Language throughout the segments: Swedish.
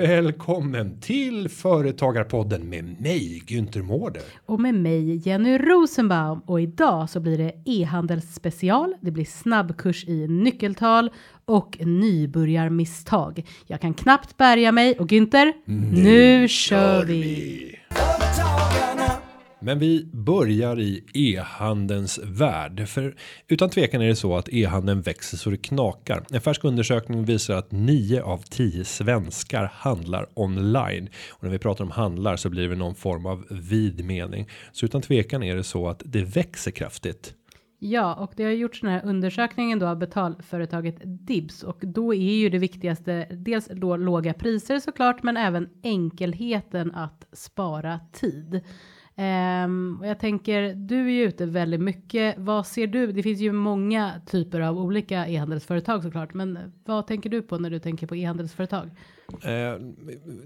Välkommen till Företagarpodden med mig Günther Mårder. Och med mig Jenny Rosenbaum och idag så blir det e-handelsspecial. Det blir snabbkurs i nyckeltal och nybörjarmisstag. Jag kan knappt bärga mig och Günther, nu kör vi! Företagarna. Men vi börjar i e-handelns värld. För utan tvekan är det så att e-handeln växer så det knakar. En färsk undersökning visar att 9 av 10 svenskar handlar online. Och när vi pratar om handlar så blir det någon form av vid mening. Så utan tvekan är det så att det växer kraftigt. Ja, och det har gjorts den här undersökningen då av betalföretaget Dibs och då är ju det viktigaste dels då låga priser såklart, men även enkelheten att spara tid. Ehm, och jag tänker, du är ju ute väldigt mycket. Vad ser du? Det finns ju många typer av olika e-handelsföretag såklart, men vad tänker du på när du tänker på e-handelsföretag? Eh,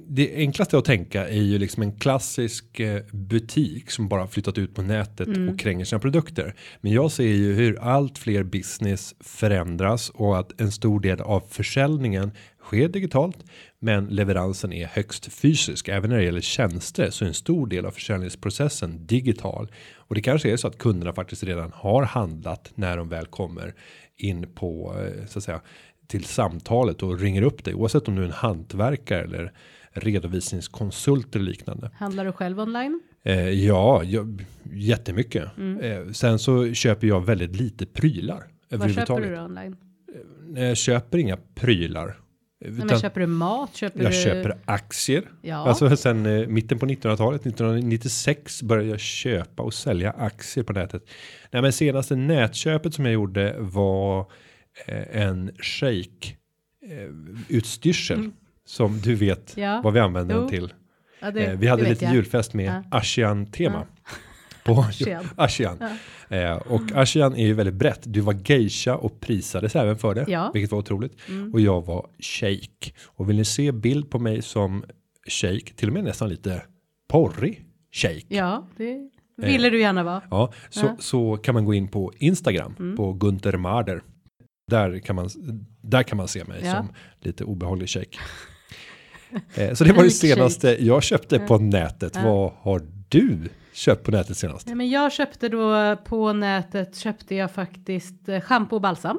det enklaste att tänka är ju liksom en klassisk eh, butik som bara flyttat ut på nätet och kränger sina produkter. Men jag ser ju hur allt fler business förändras och att en stor del av försäljningen sker digitalt, men leveransen är högst fysisk. Även när det gäller tjänster så är en stor del av försäljningsprocessen digital och det kanske är så att kunderna faktiskt redan har handlat när de väl kommer in på eh, så att säga till samtalet och ringer upp dig oavsett om du är en hantverkare eller redovisningskonsult eller liknande. Handlar du själv online? Eh, ja, jag, jättemycket. Eh, sen så köper jag väldigt lite prylar. Mm. Vad köper du då online? Nej, Jag köper inga prylar. Utan men köper du mat? Köper jag du... köper aktier. Ja. Alltså sen eh, mitten på 1900-talet, 1996 började jag köpa och sälja aktier på nätet. Nej, men senaste nätköpet som jag gjorde var eh, en shake eh, utstyrsel som du vet Mm. Ja. vad vi använder den Jo. till. Ja, det- Eh, vi hade lite jag. julfest med Ja. Ashian tema. På Ashian. Ashian. Eh, och Ashian är ju väldigt brett. Du var geisha och prisades även för det. Ja. Mm. Vilket var otroligt. Och jag var shake. Och vill ni se bild på mig som shake. Till och med nästan lite porrig shake. Ja, det ville du gärna vara. Ja, så, Ja. Mm. så kan man gå in på Instagram på Gunther Marder. Där kan man, där kan man se mig Ja. som lite obehaglig shake. eh, så det var det senaste jag köpte på nätet. Vad har du köpt på nätet senast? Nej, men jag köpte då på nätet köpte jag faktiskt eh, shampoo och balsam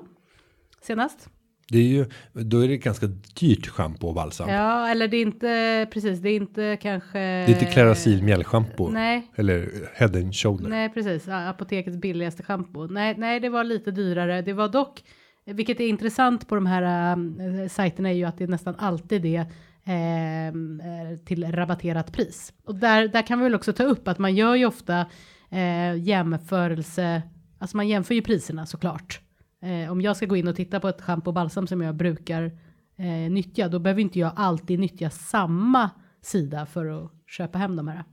senast. Det är ju, då är det ganska dyrt schampo och balsam. Ja, eller det är inte precis, det är inte kanske. Det är inte Clarasil mjällschampo. Nej, Eller Head and Shoulder. nej precis. Apotekets billigaste shampoo. Nej, nej, det var lite dyrare. Det var dock, vilket är intressant på de här äh, sajterna är ju att det är nästan alltid det Ehm, eh, till rabatterat pris. Och där, där kan vi väl också ta upp att man gör ju ofta eh, jämförelse, alltså man jämför ju priserna såklart. Eh, om jag ska gå in och titta på ett schampo och balsam som jag brukar eh, nyttja, då behöver inte jag alltid nyttja samma sida för att köpa hem de här.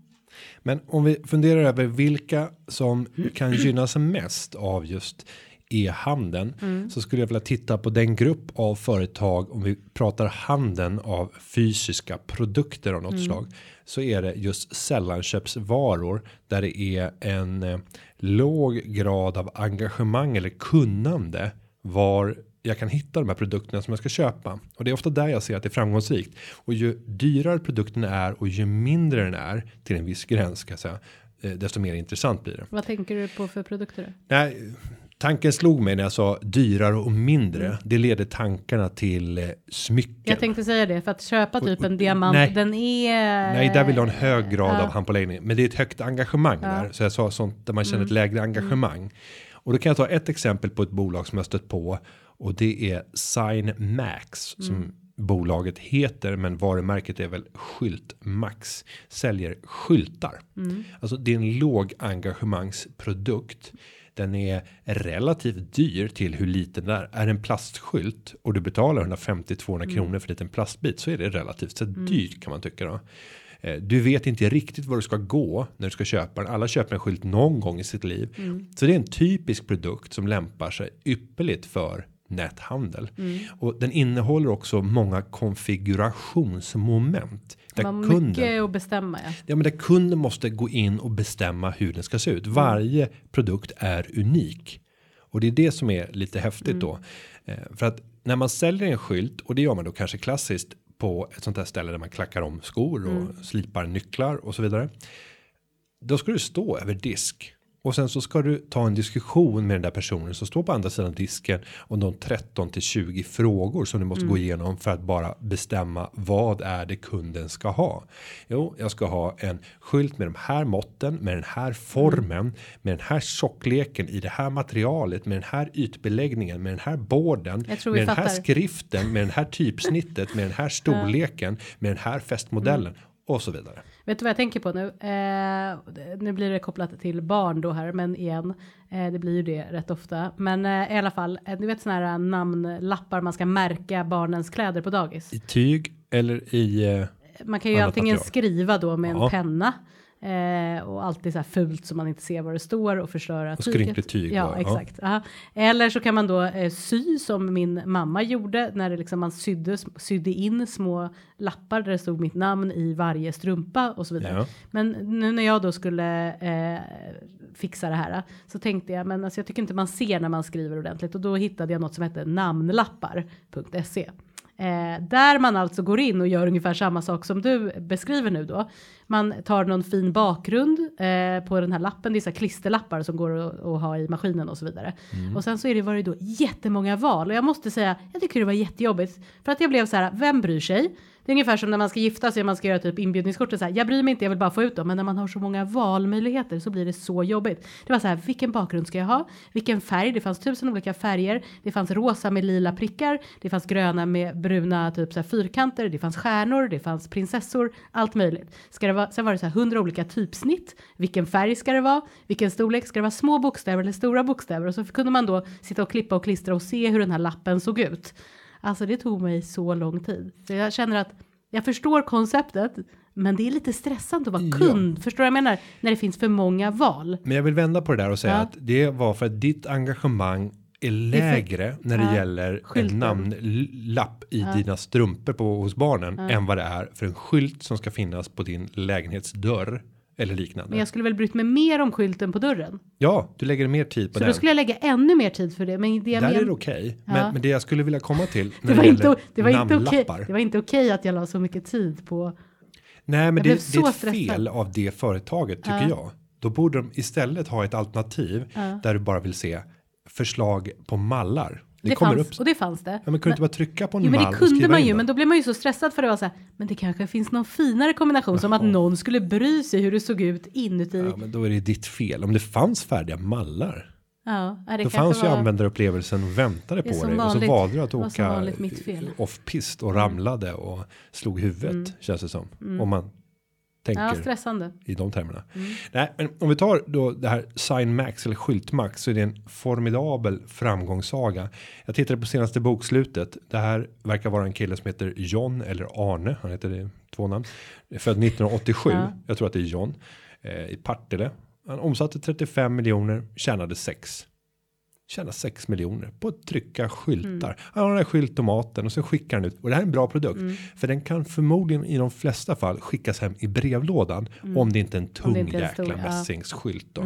Men om vi funderar över vilka som kan gynnas mest av just e-handeln Mm. så skulle jag vilja titta på den grupp av företag om vi pratar handeln av fysiska produkter av något Mm. slag så är det just sällanköpsvaror där det är en eh, låg grad av engagemang eller kunnande var jag kan hitta de här produkterna som jag ska köpa och det är ofta där jag ser att det är framgångsrikt och ju dyrare produkten är och ju mindre den är till en viss gräns ska jag säga eh, desto mer intressant blir det. Vad tänker du på för produkter? Nej, tanken slog mig när jag sa dyrare och mindre. Mm. Det leder tankarna till eh, smycken. Jag tänkte säga det, för att köpa typ en diamant, nej. den är... Nej, där vill jag ha en hög grad Ja. av handpåläggning. Men det är ett högt engagemang Ja. Mm. där. Så jag sa sånt där man känner ett lägre engagemang. Och då kan jag ta ett exempel på ett bolag som jag stött på. Och det är Sign Max. Mm. Som bolaget heter. Men varumärket är väl Skylt Max. Säljer skyltar. Mm. Alltså det är en låg engagemangsprodukt. Den är relativt dyr till hur liten den är. Är en plastskylt och du betalar 150-200 kronor för en liten plastbit så är det relativt så dyrt kan man tycka då. Eh, Du vet inte riktigt var du ska gå när du ska köpa den. Alla köper en skylt någon gång i sitt liv. Så det är en typisk produkt som lämpar sig ypperligt för näthandel Mm. och den innehåller också många konfigurationsmoment där Man kunden mycket att bestämma ja. Ja, men där kunden måste gå in och bestämma hur den ska se ut. Varje produkt är unik och det är det som är lite häftigt då Eh, för att när man säljer en skylt och det gör man då kanske klassiskt på ett sånt här ställe där man klackar om skor och slipar nycklar och så vidare. Då ska du stå över disk och sen så ska du ta en diskussion med den där personen som står på andra sidan disken om de 13 till 20 frågor som du måste gå igenom för att bara bestämma vad är det kunden ska ha. Jo, jag ska ha en skylt med de här måtten, med den här formen, med den här tjockleken i det här materialet, med den här ytbeläggningen, med den här borden, med den här fattar. skriften, med den här typsnittet, med den här storleken, med den här fästmodellen och så vidare. Vet du vad jag tänker på nu? Eh, nu blir det kopplat till barn då här, men igen, eh, det blir ju det rätt ofta. Men eh, i alla fall, eh, du vet sådana här namnlappar man ska märka barnens kläder på dagis. I tyg eller i eh, Man kan ju antingen material. skriva då med en Ja. penna. Eh, och alltid så här fult så man inte ser vad det står och förstöra Och tyget. tyg Ja, då, ja. exakt. Aha. Eller så kan man då eh, sy som min mamma gjorde när det liksom man sydde, sydde in små lappar där det stod mitt namn i varje strumpa och så vidare. Ja. Men nu när jag då skulle eh, fixa det här så tänkte jag men alltså jag tycker inte man ser när man skriver ordentligt och då hittade jag något som hette namnlappar.se. Eh, där man alltså går in och gör ungefär samma sak som du beskriver nu då. Man tar någon fin bakgrund eh, på den här lappen, det är så klisterlappar som går att, ha i maskinen och så vidare. Och sen så är det var det då jättemånga val och jag måste säga, jag tycker det var jättejobbigt för att jag blev så här, vem bryr sig? Det är ungefär som när man ska gifta sig och man ska göra typ inbjudningskort och så här, jag bryr mig inte, jag vill bara få ut dem. Men när man har så många valmöjligheter så blir det så jobbigt. Det var så här, vilken bakgrund ska jag ha? Vilken färg? Det fanns tusen olika färger. Det fanns rosa med lila prickar. Det fanns gröna med bruna typ så här fyrkanter. Det fanns stjärnor, det fanns prinsessor, allt möjligt. Ska det vara, sen var det så här hundra olika typsnitt. Vilken färg ska det vara? Vilken storlek? Ska det vara små bokstäver eller stora bokstäver? Och så kunde man då sitta och klippa och klistra och se hur den här lappen såg ut. Alltså det tog mig så lång tid. Så jag känner att jag förstår konceptet, men det är lite stressande att vara Ja. kund. Förstår du vad jag menar? När det finns för många val. Men jag vill vända på det där och säga Ja. att det var för att ditt engagemang är lägre när det Ja. gäller Skylten. en namnlapp i dina strumpor på hos barnen än vad det är för en skylt som ska finnas på din lägenhetsdörr eller liknande. Men jag skulle väl brytt mig mer om skylten på dörren. Ja, du lägger mer tid på Så den. då skulle jag lägga ännu mer tid för det. Men det, jag Där men, är det okej, Ja. men, men det jag skulle vilja komma till när det var, det inte, det, var inte okej, namnlappar. det var inte okej att jag la så mycket tid på. Nej, men Jag det, det så är ett stressad. fel av det företaget tycker Ja. jag. Då borde de istället ha ett alternativ Ja. där du bara vill se förslag på mallar. Det, Det, kommer fanns, upp. och det fanns det. Ja, men kunde du inte bara trycka på en Jo men det kunde man ju, men då blev man ju så stressad för det var så här, men det kanske finns någon finare kombination som att någon skulle bry sig hur det såg ut inuti. Ja, men då är det ditt fel. Om det fanns färdiga mallar. Ja, det Då fanns ju var- användarupplevelsen och väntade på dig. vanligt. Och så valde du att åka. Mm. off-pist och ramlade och slog huvudet känns det som. Om man tänker Ja, stressande. i de termerna. Mm. Nej, men om vi tar då det här Sign Max eller Skyltmax så är det en formidabel framgångssaga. Jag tittade på senaste bokslutet. Det här verkar vara en kille som heter John eller Arne. Han heter det två namn. Född 1987. Ja. Jag tror att det är John eh, i Partille. Han omsatte 35 miljoner, tjänade 6. Tjänar 6 miljoner på att trycka skyltar. Mm. Han har den här skyltomaten och så skickar han ut. Och det här är en bra produkt. Mm. För den kan förmodligen i de flesta fall skickas hem i brevlådan. Om det inte är en tung Mm. är jäkla stor. Mm. mässingsskylt då.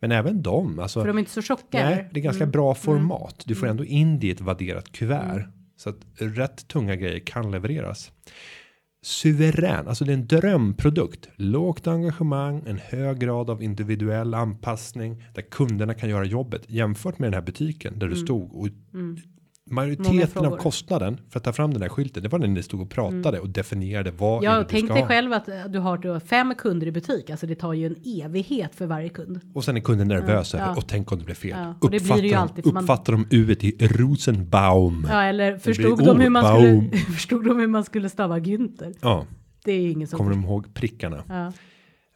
Men även de. Alltså, För de är inte så tjocka. nej? Mm. det är ganska bra format. Du får ändå in det i ett vadderat kuvert. Så att rätt tunga grejer kan levereras. Suverän, alltså det är en drömprodukt. Lågt engagemang, en hög grad av individuell anpassning där kunderna kan göra jobbet jämfört med den här butiken där du stod och Många majoriteten av kostnaden för att ta fram den här skylten. Det var när ni stod och pratade och definierade vad det Ja, du tänk dig ha. själv att eh, du har då fem kunder i butik. Alltså det tar ju en evighet för varje kund. Och sen är kunden nervös över ja. och tänk om det blir fel. Ja, och det blir uppfattar, det ju de, alltid, man- uppfattar de uet i Rosenbaum? Ja, eller blir förstod de, hur man skulle, förstod de hur man skulle stava Günther? Ja, Det är ju ingen som... kommer de ihåg prickarna? Ja,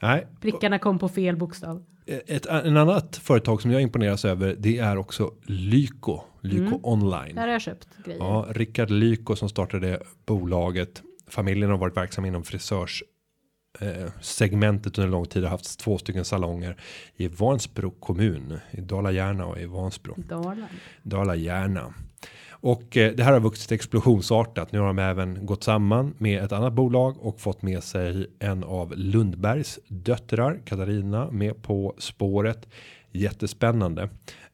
Nej, prickarna kom på fel bokstav. ett, en annat företag som jag imponeras över det är också Lyko. Lyko Mm. online. Där har jag köpt grejer. Ja, Rickard Lyko som startade bolaget. Familjen har varit verksam inom frisörs eh, segmentet under lång tid har haft två stycken salonger i Vansbro kommun i Dala-Järna och i Vansbro. Dalarna. Dala-Järna. Och eh, det här har vuxit explosionsartat. Nu har de även gått samman med ett annat bolag och fått med sig en av Lundbergs döttrar, Katarina, med på spåret. Jättespännande.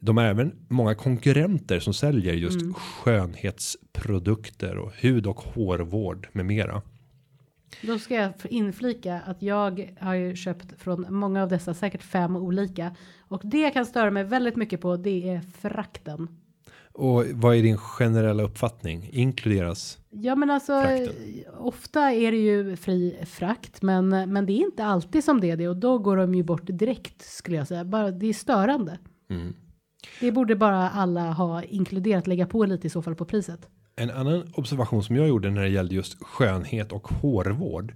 De har även många konkurrenter som säljer just Mm. skönhetsprodukter och hud och hårvård med mera. Då ska jag inflika att jag har ju köpt från många av dessa, säkert fem olika. Och det jag kan störa mig väldigt mycket på det är frakten. Och vad är din generella uppfattning? Inkluderas? Ja men alltså Frakten. ofta är det ju fri frakt men, men det är inte alltid som det är det och då går de ju bort direkt skulle jag säga. Bara, det är störande. Mm. Det borde bara alla ha inkluderat, lägga på lite i så fall på priset. En annan observation som jag gjorde när det gällde just skönhet och hårvård.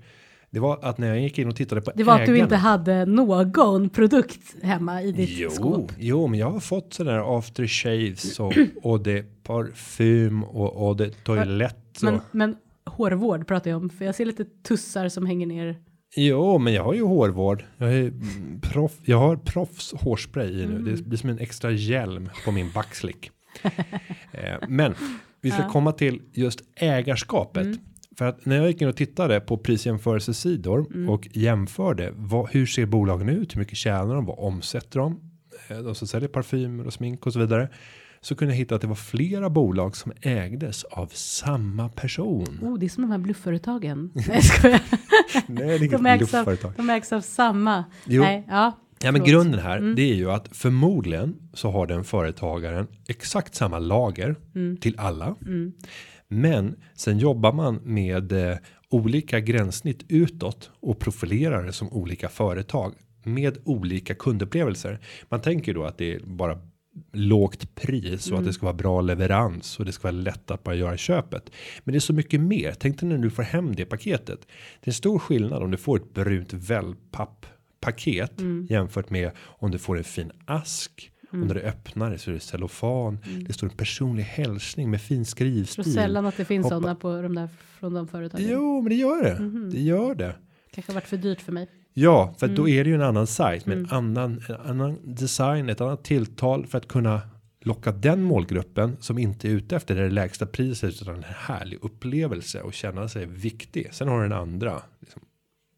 Det var att när jag gick in och tittade på Det var att du ägarna- inte hade någon produkt hemma i ditt jo, skåp. Jo, men jag har fått sådär aftershaves och, och det parfym och, och det toalett. Men, men hårvård pratar jag om, för jag ser lite tussar som hänger ner. Jo, men jag har ju hårvård. Jag, är proff, jag har proffs hårspray i nu. Mm. Det blir som en extra hjälm på min backslick. eh, men vi ska Ja. komma till just ägarskapet. Mm. För att när jag gick in och tittade på prisjämförelsesidor Mm. och jämförde vad, hur ser bolagen ut, hur mycket tjänar de, vad omsätter de, eh, de som säljer parfymer och smink och så vidare. Så kunde jag hitta att det var flera bolag som ägdes av samma person. Oh, det är som de här bluffföretagen. Nej, jag skojar. Nej, det är inget De ägs, av, de ägs av samma. Jo. Nej, ja. Ja men grunden här Mm. det är ju att förmodligen så har den företagaren exakt samma lager Mm. till alla. Mm. Men sen jobbar man med eh, olika gränssnitt utåt och profilerar det som olika företag med olika kundupplevelser. Man tänker då att det är bara lågt pris och att Mm. det ska vara bra leverans och det ska vara lätt att bara göra köpet. Men det är så mycket mer. Tänk dig när du får hem det paketet. Det är en stor skillnad om du får ett brunt wellpapp paket Mm. jämfört med om du får en fin ask. Och när du öppnar det så är det cellofan. Det står en personlig hälsning med fin Jag tror skrivstil. sällan att det finns Hoppa- sådana på de där från de företagen. Jo, men det gör det. Mhm. Det gör det. Kanske har varit för dyrt för mig. Ja, för att då Mm. är det ju en annan sajt med en Mm. annan, en annan design, ett annat tilltal för att kunna locka den målgruppen som inte är ute efter det lägsta priset utan en härlig upplevelse och känna sig viktig. Sen har du den andra, liksom,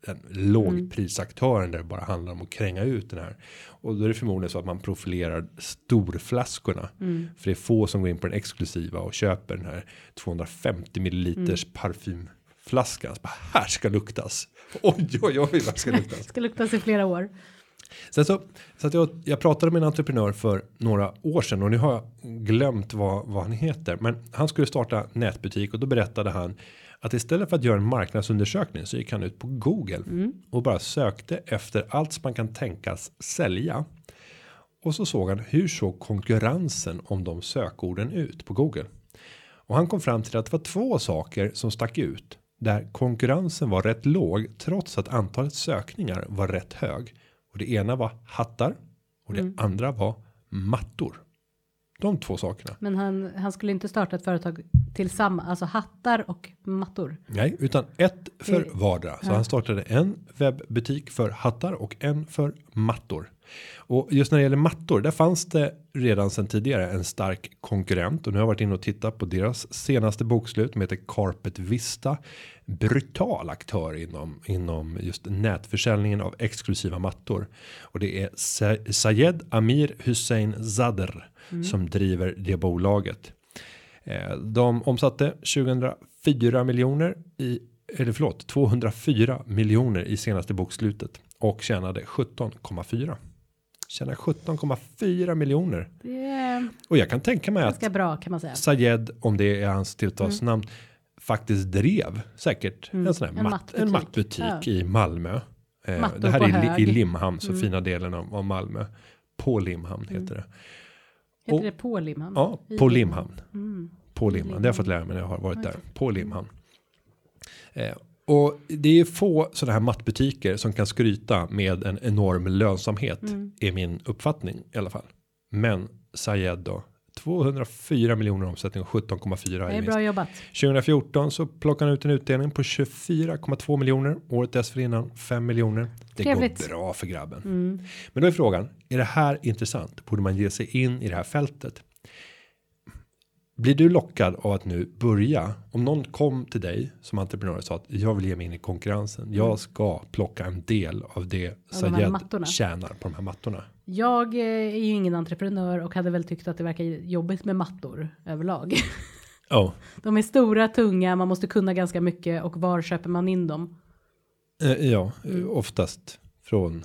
den Mm. lågprisaktören där det bara handlar om att kränga ut den här. Och då är det förmodligen så att man profilerar storflaskorna. Mm. För det är få som går in på den exklusiva och köper den här 250 milliliters Mm. parfymflaskan. Bara, här ska luktas. Oj, oj, oj, vad ska luktas. Ska luktas i flera år. Sen så, så att jag, jag pratade med en entreprenör för några år sedan och nu har jag glömt vad, vad han heter. Men han skulle starta nätbutik och då berättade han att istället för att göra en marknadsundersökning så gick han ut på Google Mm. och bara sökte efter allt som man kan tänkas sälja. Och så såg han hur såg konkurrensen om de sökorden ut på Google. Och han kom fram till att det var två saker som stack ut där konkurrensen var rätt låg trots att antalet sökningar var rätt hög. Och det ena var hattar och det Mm. andra var mattor. De två sakerna. Men han, han skulle inte starta ett företag tillsammans, alltså hattar och mattor. Nej, utan ett för vardera. Så ja. han startade en webbutik för hattar och en för mattor. Och just när det gäller mattor, där fanns det redan sedan tidigare en stark konkurrent och nu har jag varit inne och tittat på deras senaste bokslut som heter Carpet Vista. Brutal aktör inom inom just nätförsäljningen av exklusiva mattor och det är Sa- Sayed Amir Hussein Zadr som driver det bolaget. Eh, De omsatte 2004 miljoner i eller förlåt 204 miljoner i senaste bokslutet och tjänade 17,4. Tjänar 17,4 miljoner och jag kan tänka mig att bra kan man säga. Sayed om det är hans tilltalsnamn faktiskt drev säkert Mm. en sån här En matt, en mattbutik. mattbutik Ja. i Malmö. Eh, det här är i, i Limhamn, så Mm. fina delen av, av Malmö. På Limhamn Mm. heter det. Heter och- det på Limhamn? Ja, på Limhamn. Mm. På Limhamn. Det har jag fått lära mig när jag har varit där. På Limhamn. Eh, och det är få sådana här mattbutiker som kan skryta med en enorm lönsamhet. Mm. Är min uppfattning i alla fall. Men Sayed då. 204 miljoner omsättning och 17,4 Det är bra jobbat. 2014 så plockade han ut en utdelning på 24,2 miljoner. Året dessförinnan 5 miljoner. Det Trevligt. går bra för grabben. Mm. Men då är frågan, är det här intressant? Borde man ge sig in i det här fältet? Blir du lockad av att nu börja? Om någon kom till dig som entreprenör och sa att jag vill ge mig in i konkurrensen. Jag ska plocka en del av det Mm. Sayed tjänar på de här mattorna. Jag eh, är ju ingen entreprenör och hade väl tyckt att det verkar jobbigt med mattor överlag. Ja, De är stora, tunga, man måste kunna ganska mycket och var köper man in dem? eh, ja, Mm. oftast från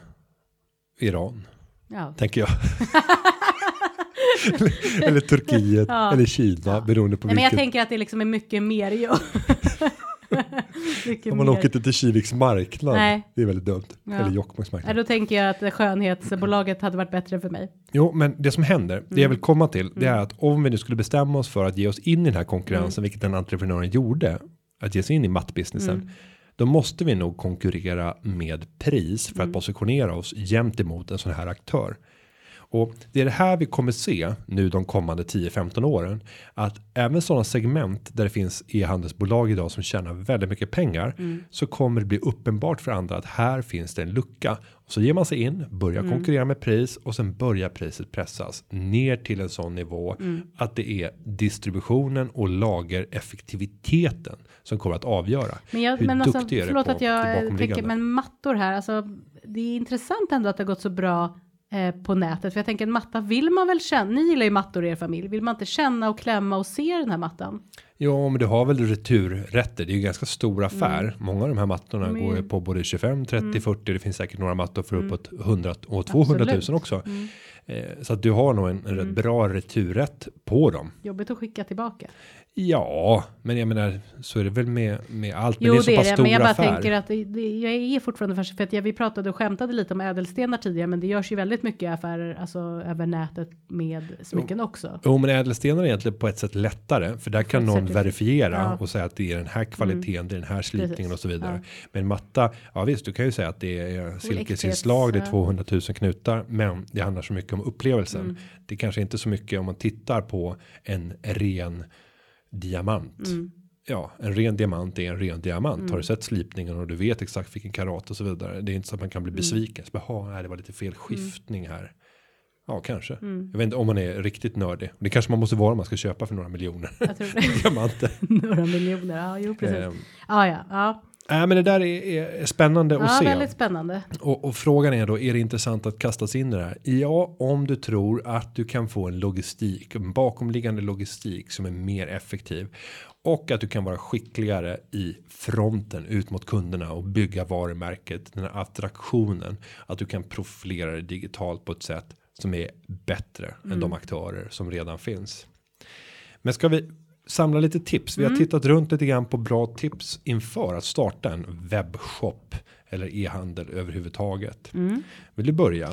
Iran Ja, tänker jag. eller Turkiet Ja. eller Kina beroende på Nej, men jag vilket. tänker att det liksom är mycket mer jobb. Om man mer. åker till, till Kiviks marknad. Nej. Det är väldigt dumt. Ja. Eller Jokkmokks Ja, marknad. då tänker jag att skönhetsbolaget hade varit bättre för mig. Jo, men det som händer, det Mm. jag vill komma till, det är att om vi nu skulle bestämma oss för att ge oss in i den här konkurrensen, Mm. vilket den entreprenören gjorde, att ge sig in i mattbusinessen, Mm. då måste vi nog konkurrera med pris för att Mm. positionera oss jämt emot en sån här aktör. Och det är det här vi kommer se nu de kommande 10-15 åren. Att även sådana segment där det finns e-handelsbolag idag som tjänar väldigt mycket pengar. Mm. Så kommer det bli uppenbart för andra att här finns det en lucka. Och så ger man sig in, börjar Mm. konkurrera med pris och sen börjar priset pressas ner till en sån nivå. Mm. Att det är distributionen och lagereffektiviteten som kommer att avgöra. Men, jag, hur men alltså, duktig är det förlåt på att jag tänker, men mattor här, alltså det är intressant ändå att det har gått så bra eh, på nätet. För jag tänker en matta vill man väl känna, ni gillar ju mattor i er familj, vill man inte känna och klämma och se den här mattan? Ja, men du har väl returrätter. Det är ju en ganska stor affär. Många av de här mattorna Mm. Går ju- på både 25, 30, 40. Det finns säkert några mattor för Mm. uppåt 100 och 200 000 Absolut. också. Mm. Eh, så att du har nog en, en rätt bra returrätt på dem. Jobbigt att skicka tillbaka. Ja, men jag menar så är det väl med med allt. Men Jo, det är så det är pass det, stor men jag bara affär. tänker att det, det, jag är fortfarande för att jag, vi pratade och skämtade lite om ädelstenar tidigare, men det görs ju väldigt mycket affärer, alltså över nätet med smycken också. Jo, men ädelstenar är egentligen på ett sätt lättare för där kan någon verifiera Ja. Mm. och säga att det är den här kvaliteten, det är den här slipningen Precis. och så vidare. Ja. Men matta, ja visst, du kan ju säga att det är silkesinslag, det är ja. 200 000 knutar, men det handlar så mycket om upplevelsen. Mm. Det kanske inte så mycket om man tittar på en ren diamant. Mm. Ja, en ren diamant är en ren diamant. Har du sett slipningen och du vet exakt vilken karat och så vidare. Det är inte så att man kan Mm. bli besviken. Så bara, "Ha, nej, det var lite fel skiftning här. Ja, kanske. Mm. Jag vet inte om man är riktigt nördig. Det kanske man måste vara om man ska köpa för några miljoner. Jag tror det. Diamanter. Några miljoner, ja, jo precis. Ehm, Ja, ja, ja. Nej, men det där är, är spännande att ja se. väldigt spännande. Och, och frågan är då, är det intressant att kasta sig in i det här? Ja, om du tror att du kan få en logistik, en bakomliggande logistik som är mer effektiv. Och att du kan vara skickligare i fronten ut mot kunderna och bygga varumärket, den här attraktionen. Att du kan profilera dig digitalt på ett sätt som är bättre än de aktörer som redan finns. Men ska vi samla lite tips? Vi har tittat runt lite grann på bra tips inför att starta en webbshop eller e-handel överhuvudtaget. Vill du börja?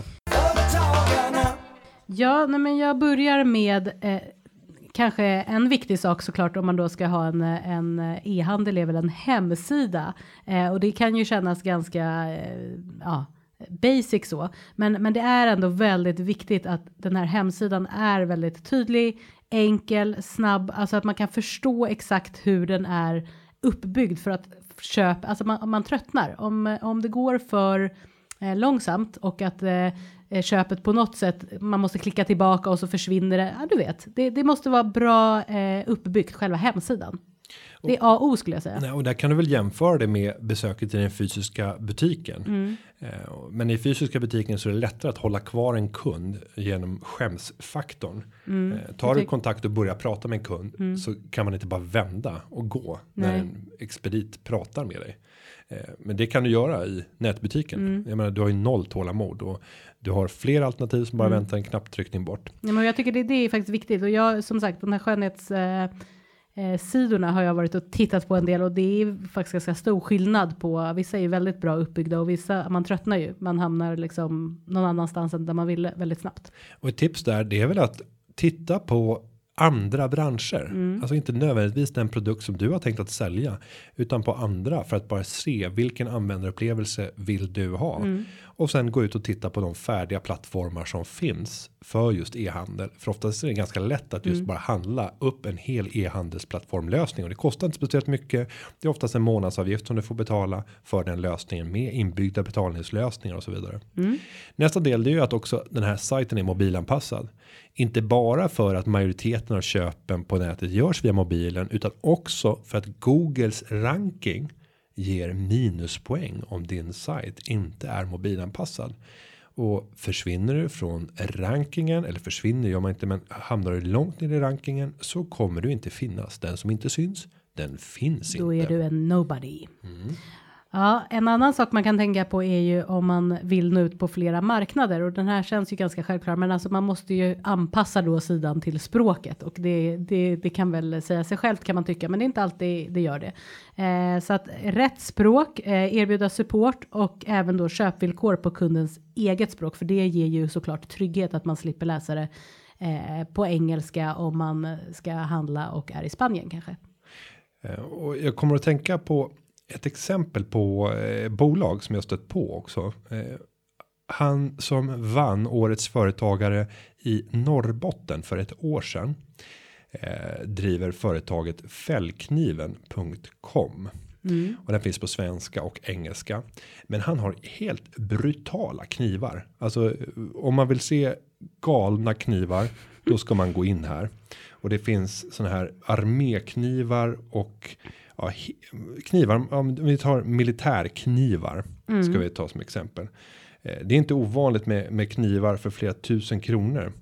Ja, nej, men jag börjar med eh, kanske en viktig sak såklart om man då ska ha en, en eh, e-handel är väl en hemsida. Eh, och det kan ju kännas ganska, eh, ja, basic så. Men, men det är ändå väldigt viktigt att den här hemsidan är väldigt tydlig, enkel, snabb, alltså att man kan förstå exakt hur den är uppbyggd för att köpa, alltså man, man tröttnar. Om, om det går för eh, långsamt och att eh, eh, köpet på något sätt, man måste klicka tillbaka och så försvinner det. Ja, du vet, det, det måste vara bra eh, uppbyggt, själva hemsidan. Det är A och O skulle jag säga. Nej, och där kan du väl jämföra det med besöket i den fysiska butiken. Eh, Men i fysiska butiken så är det lättare att hålla kvar en kund genom skämsfaktorn. Eh, tar du kontakt och börjar prata med en kund så kan man inte bara vända och gå när Nej. en expedit pratar med dig. Eh, Men det kan du göra i nätbutiken. Jag menar, du har ju noll tålamod och du har fler alternativ som bara väntar en knapptryckning bort. Ja, men jag tycker det, det är faktiskt viktigt och jag som sagt de här skönhets eh, eh, sidorna har jag varit och tittat på en del och det är faktiskt ganska stor skillnad på vissa är väldigt bra uppbyggda och vissa man tröttnar ju man hamnar liksom någon annanstans än där man ville väldigt snabbt. Och ett tips där det är väl att titta på andra branscher. Mm. Alltså inte nödvändigtvis den produkt som du har tänkt att sälja. Utan på andra för att bara se vilken användarupplevelse vill du ha. Mm. Och sen gå ut och titta på de färdiga plattformar som finns för just e-handel. För oftast är det ganska lätt att just Mm. bara handla upp en hel e-handelsplattformlösning. Och det kostar inte speciellt mycket. Det är oftast en månadsavgift som du får betala för den lösningen med inbyggda betalningslösningar och så vidare. Nästa del är ju att också den här sajten är mobilanpassad. Inte bara för att majoriteten majoriteten av köpen på nätet görs via mobilen utan också för att Googles ranking ger minuspoäng om din sajt inte är mobilanpassad. Och försvinner du från rankingen eller försvinner gör man inte men hamnar du långt ner i rankingen så kommer du inte finnas. Den som inte syns den finns Då inte. är du en nobody. Mm. Ja, en annan sak man kan tänka på är ju om man vill nå ut på flera marknader och den här känns ju ganska självklar, men alltså man måste ju anpassa då sidan till språket och det, det, det kan väl säga sig självt kan man tycka, men det är inte alltid det gör det. Eh, så att rätt språk, eh, erbjuda support och även då köpvillkor på kundens eget språk, för det ger ju såklart trygghet att man slipper läsa det eh, på engelska om man ska handla och är i Spanien kanske. Eh, och jag kommer att tänka på ett exempel på eh, bolag som jag stött på också. Eh, han som vann årets företagare i Norrbotten för ett år sedan. Eh, driver företaget fällkniven.com. Och den finns på svenska och engelska. Men han har helt brutala knivar. Alltså eh, om man vill se galna knivar. Då ska man gå in här. Och det finns såna här arméknivar och ja, knivar. Om vi tar militärknivar. Ska vi ta som exempel. Eh, Det är inte ovanligt med, med knivar för flera tusen kronor.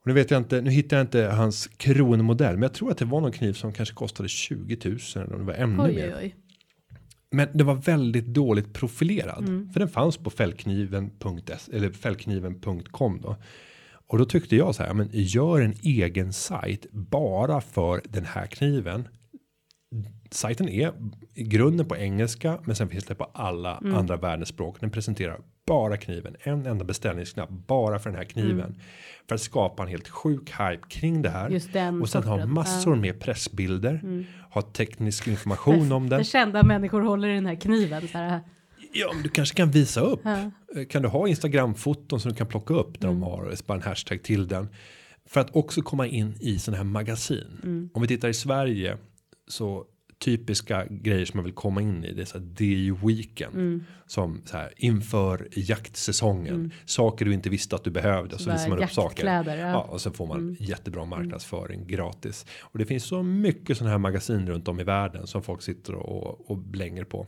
Och nu vet jag inte, nu hittar jag inte hans kronmodell, men jag tror att det var någon kniv som kanske kostade 20 000 eller om det var ännu Oj, mer. oj. Men det var väldigt dåligt profilerad. För den fanns på fällkniven.s eller fällkniven.com då. Och då tyckte jag så här, men gör en egen sajt bara för den här kniven. Sajten är i grunden på engelska, men sen finns det på alla Mm. andra världens språk. Den presenterar bara kniven, en enda beställningsknapp bara för den här kniven. För att skapa en helt sjuk hype kring det här. Mm. Just den och sen ha massor med pressbilder. Ha teknisk information om den. Kända människor håller i den här kniven. Så här. Ja, men du kanske kan visa upp. Ja. Eh, Kan du ha Instagram-foton som du kan plocka upp där de har bara en hashtag till den. För att också komma in i sådana här magasin. Om vi tittar i Sverige så typiska grejer som man vill komma in i. Det är så här DI weekend. Som så här inför jaktsäsongen. Saker du inte visste att du behövde. Och så Sådär visar man upp saker. ja. Ja, och så får man jättebra marknadsföring gratis. Och det finns så mycket sådana här magasin runt om i världen som folk sitter och, och blänger på.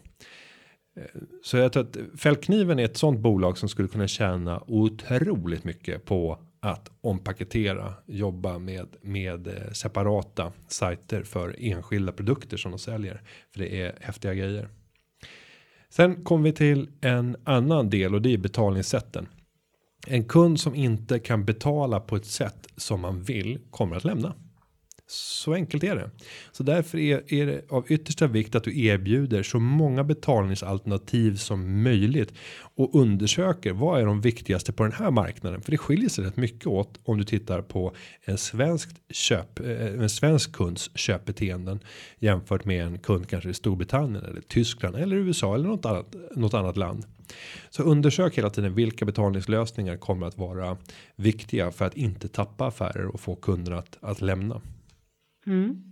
Så jag tror att Fällkniven är ett sånt bolag som skulle kunna tjäna otroligt mycket på att ompaketera, jobba med med eh, separata sajter för enskilda produkter som de säljer. För det är häftiga grejer. Sen kommer vi till en annan del och det är betalningssätten. En kund som inte kan betala på ett sätt som man vill kommer att lämna. Så enkelt är det. Så därför är, är det av yttersta vikt att du erbjuder så många betalningsalternativ som möjligt och undersöker vad är de viktigaste på den här marknaden. För det skiljer sig rätt mycket åt om du tittar på en svensk köp, eh, en svensk kunds köpbeteenden jämfört med en kund kanske i Storbritannien eller Tyskland eller USA eller något annat, något annat land. Så undersök hela tiden vilka betalningslösningar kommer att vara viktiga för att inte tappa affärer och få kunder att, att lämna. Mm.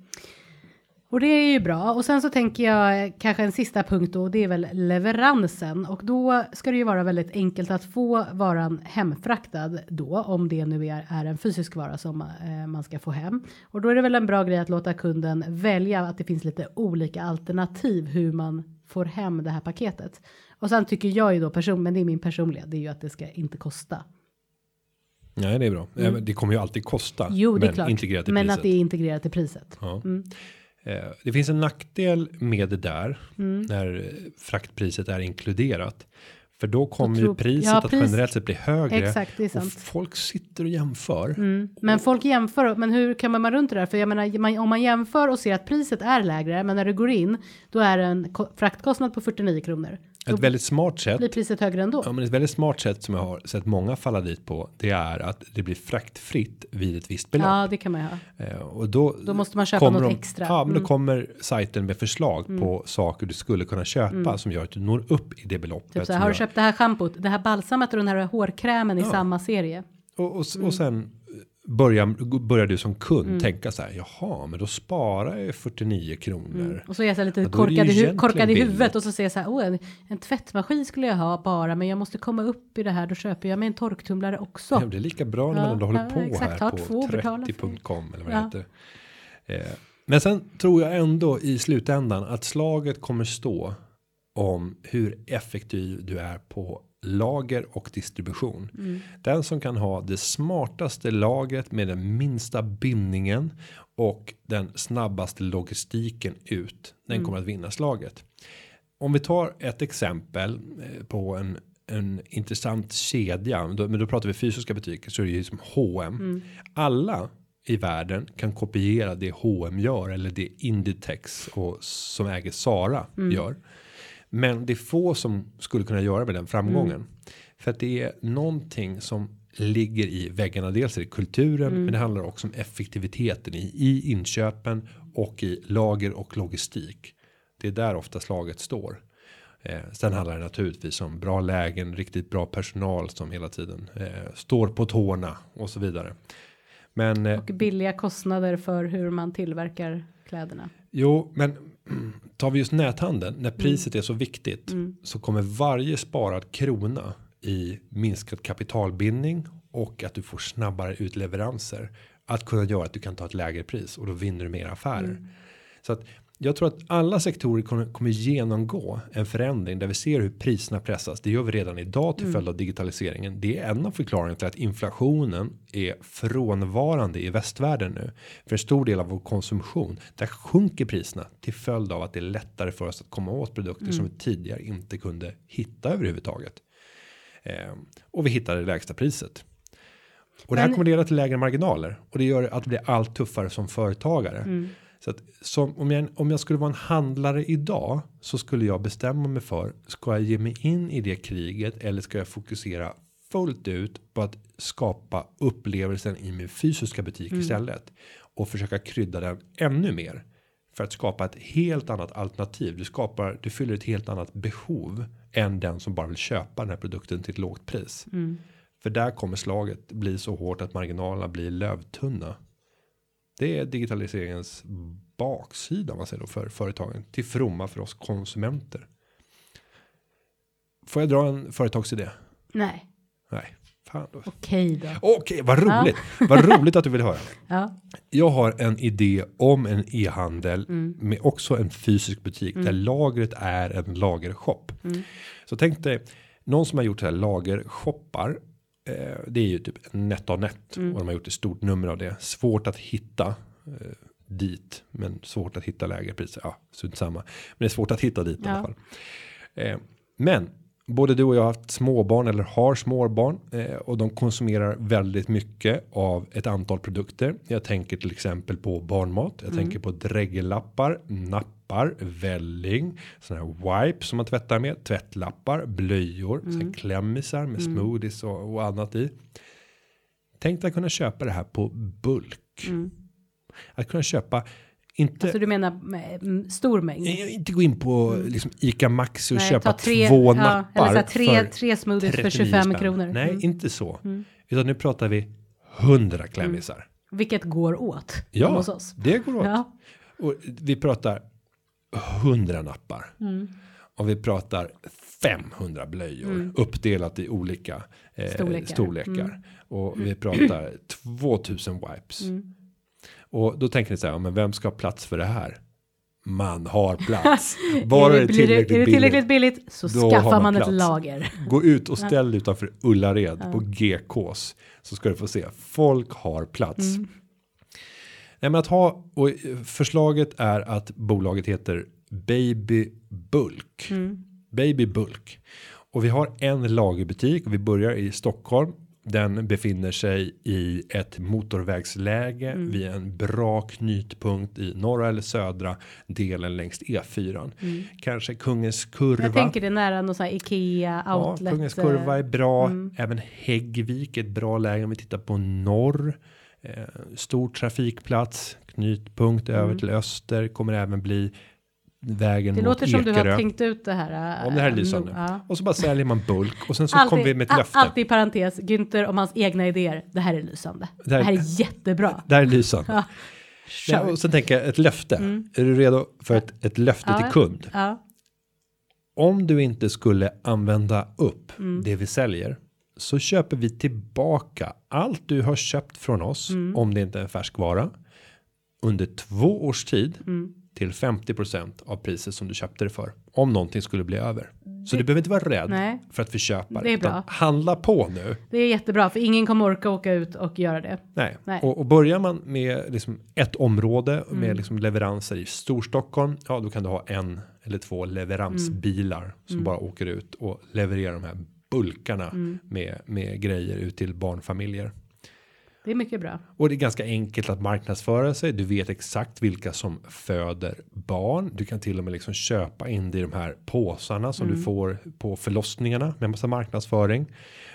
Och det är ju bra. Och sen så tänker jag kanske en sista punkt då. Det är väl leveransen. Och då ska det ju vara väldigt enkelt att få varan hemfraktad då. Om det nu är, är en fysisk vara som eh, man ska få hem. Och då är det väl en bra grej att låta kunden välja att det finns lite olika alternativ hur man får hem det här paketet. Och sen tycker jag ju då person, men det är min personliga, det är ju att det ska inte kosta. Nej, det är bra. Även- Det kommer ju alltid kosta. Mm. Jo, det är men klart. Integrerat i men priset. att det är integrerat i priset. Ja. Eh, Det finns en nackdel med det där när eh, fraktpriset är inkluderat. För då kommer ju tror- priset ja, att pris- generellt sett bli högre. Exakt, det är och folk sitter och jämför. Men folk jämför, men hur kan man runt det där? För jag menar, man, om man jämför och ser att priset är lägre, men när du går in, då är det en ko- fraktkostnad på 49 kronor. Ett väldigt smart sätt. blir priset högre ändå. Ja, men ett väldigt smart sätt som jag har sett många falla dit på. Det är att det blir fraktfritt vid ett visst belopp. Ja, det kan man ju ha. Eh, Och då, Då måste man köpa något de, extra. Mm. Ja, men då kommer sajten med förslag på saker du skulle kunna köpa som gör att du når upp i det beloppet. Typ så här, har du köpt det här schampot, det här balsamet och den här hårkrämen i samma serie? Och, och, och sen börjar, börjar du som kund Mm. tänka så här. Jaha, men då sparar jag 49 kronor. Mm. Och så är jag så lite Ja, korkad, i, hu- korkad i huvudet billigt. och så säger jag så här, oh, en, en tvättmaskin skulle jag ha bara, men jag måste komma upp i det här, då köper jag mig en torktumlare också. Ja, det är lika bra när Ja, man ändå håller ja, på exakt. här på två, betala för- 30.com eller vad Ja. det heter. Eh, men sen tror jag ändå i slutändan att slaget kommer stå om hur effektiv du är på lager och distribution. Mm. Den som kan ha det smartaste lagret med den minsta bindningen och den snabbaste logistiken ut. Den kommer att vinna slaget. Om vi tar ett exempel eh, på en en intressant kedja, då, men då pratar vi fysiska butiker så är det ju som H&M. Alla i världen kan kopiera det H&M gör eller det Inditex och som äger Sara gör. Men det är få som skulle kunna göra med den framgången. För att det är någonting som ligger i väggarna. Dels är det kulturen, men det handlar också om effektiviteten i, i inköpen och i lager och logistik. Det är där ofta slaget står. Eh, sen handlar det naturligtvis om bra lägen, riktigt bra personal som hela tiden eh, står på tårna och så vidare. Men eh, Och billiga kostnader för hur man tillverkar kläderna. Jo, men tar vi just näthandeln Mm. när priset är så viktigt så kommer varje sparad krona i minskad kapitalbindning och att du får snabbare utleveranser att kunna göra att du kan ta ett lägre pris och då vinner du mer affärer. Mm. Så att jag tror att alla sektorer kommer, kommer genomgå en förändring där vi ser hur priserna pressas. Det gör vi redan idag till följd av digitaliseringen. Det är en av förklaringarna till att inflationen är frånvarande i västvärlden nu. För en stor del av vår konsumtion där sjunker priserna till följd av att det är lättare för oss att komma åt produkter som vi tidigare inte kunde hitta överhuvudtaget. Eh, och vi hittar det lägsta priset. Och det här kommer leda till lägre marginaler och det gör att det blir allt tuffare som företagare. Så att som om jag om jag skulle vara en handlare idag så skulle jag bestämma mig för ska jag ge mig in i det kriget eller ska jag fokusera fullt ut på att skapa upplevelsen i min fysiska butik istället och försöka krydda den ännu mer för att skapa ett helt annat alternativ. Du skapar, du fyller ett helt annat behov än den som bara vill köpa den här produkten till ett lågt pris. För där kommer slaget bli så hårt att marginalerna blir lövtunna. Det är digitaliseringens baksida man säger då för företagen till fromma för oss konsumenter. Får jag dra en företagsidé? Nej, Nej, fan då. okej då. Okej, vad roligt. Vad roligt att du vill höra. Ja, Jag har en idé om en e-handel Mm. med också en fysisk butik där lagret är en lagershop. Mm. Så tänk dig någon som har gjort så här lagershoppar. Eh, det är ju typ NetOnNet Mm. och de har gjort ett stort nummer av det. Svårt att hitta eh, dit, men svårt att hitta lägre priser. Ja, strunt samma. Men det är svårt att hitta dit i Ja. alla fall. Eh, men både du och jag har haft småbarn eller har småbarn eh, och de konsumerar väldigt mycket av ett antal produkter. Jag tänker till exempel på barnmat. Jag tänker på dräggellappar, nappar, välling, såna här wipes som man tvättar med, tvättlappar, blöjor, sen klämmisar med smoothies och, och annat i. Tänk dig att kunna köpa det här på bulk. Att kunna köpa inte alltså du menar mm, stor mängd? Inte gå in på liksom Ica Maxi och Nej, köpa tre- två ja, nappar. eller tre- för tre smoothies för 39 25 spänn. kronor. Nej, Mm. inte så. Utan nu pratar vi 100 klämmisar. Vilket går åt Ja, hos oss. det går åt. Ja. Och vi pratar 100 nappar. Mm. Och vi pratar 500 blöjor uppdelat i olika eh, Storlekar. storlekar. Mm. Och vi pratar 2000 wipes. Mm. Och då tänker ni så här, ja, men vem ska ha plats för det här? Man har plats. Är det det, tillräckligt är det billigt. tillräckligt billigt så Då har skaffar man man, ett lager. Gå ut och ställ dig utanför Ullared på GKs. Så ska du få se. Folk har plats. Mm. Nej, men att ha och eh, förslaget är att bolaget heter Baby Bulk. Mm. Baby Bulk. Och vi har en lagerbutik och vi börjar i Stockholm. Den befinner sig i ett motorvägsläge Mm. vid en bra knutpunkt i norra eller södra delen längs E4. Kanske Kungens kurva. Mm. Jag tänker det är nära någon sån här Ikea Ja, outlet. Kungens kurva är bra. mm. Även Häggvik är ett bra läge om vi tittar på norr. Eh, stor trafikplats, knutpunkt över Mm. till öster kommer även bli vägen Det mot låter som du Ekerö. har tänkt ut det här. äh, Om det här är lysande. ja. Och så bara säljer man bulk och sen så Alltid, kommer vi med ett löfte. alltid i parentes, Günther om hans egna idéer. Det här är lysande. Det Det här- här, är jättebra. Det här är lysande. Ja. Kör. och sen tänker jag ett löfte. Är du redo för ett, ett löfte Ja. till kund? Ja. Om du inte skulle använda upp Mm. det vi säljer så köper vi tillbaka allt du har köpt från oss Mm. om det inte är en färskvara under två års tid Mm. till 50% av priset som du köpte det för om någonting skulle bli över. Så du behöver inte vara rädd Nej. för att vi köper Det är bra. handla på nu. Det är jättebra för ingen kommer orka åka ut och göra det. Nej. Nej. Och, och börjar man med liksom ett område Mm. med liksom leveranser i Storstockholm. Ja, då kan du ha en eller två leveransbilar Mm. som bara åker ut och levererar de här bulkarna Mm. med med grejer ut till barnfamiljer. Det är mycket bra. Och det är ganska enkelt att marknadsföra sig. Du vet exakt vilka som föder barn. Du kan till och med liksom köpa in det i de här påsarna som Mm. du får på förlossningarna med massa marknadsföring.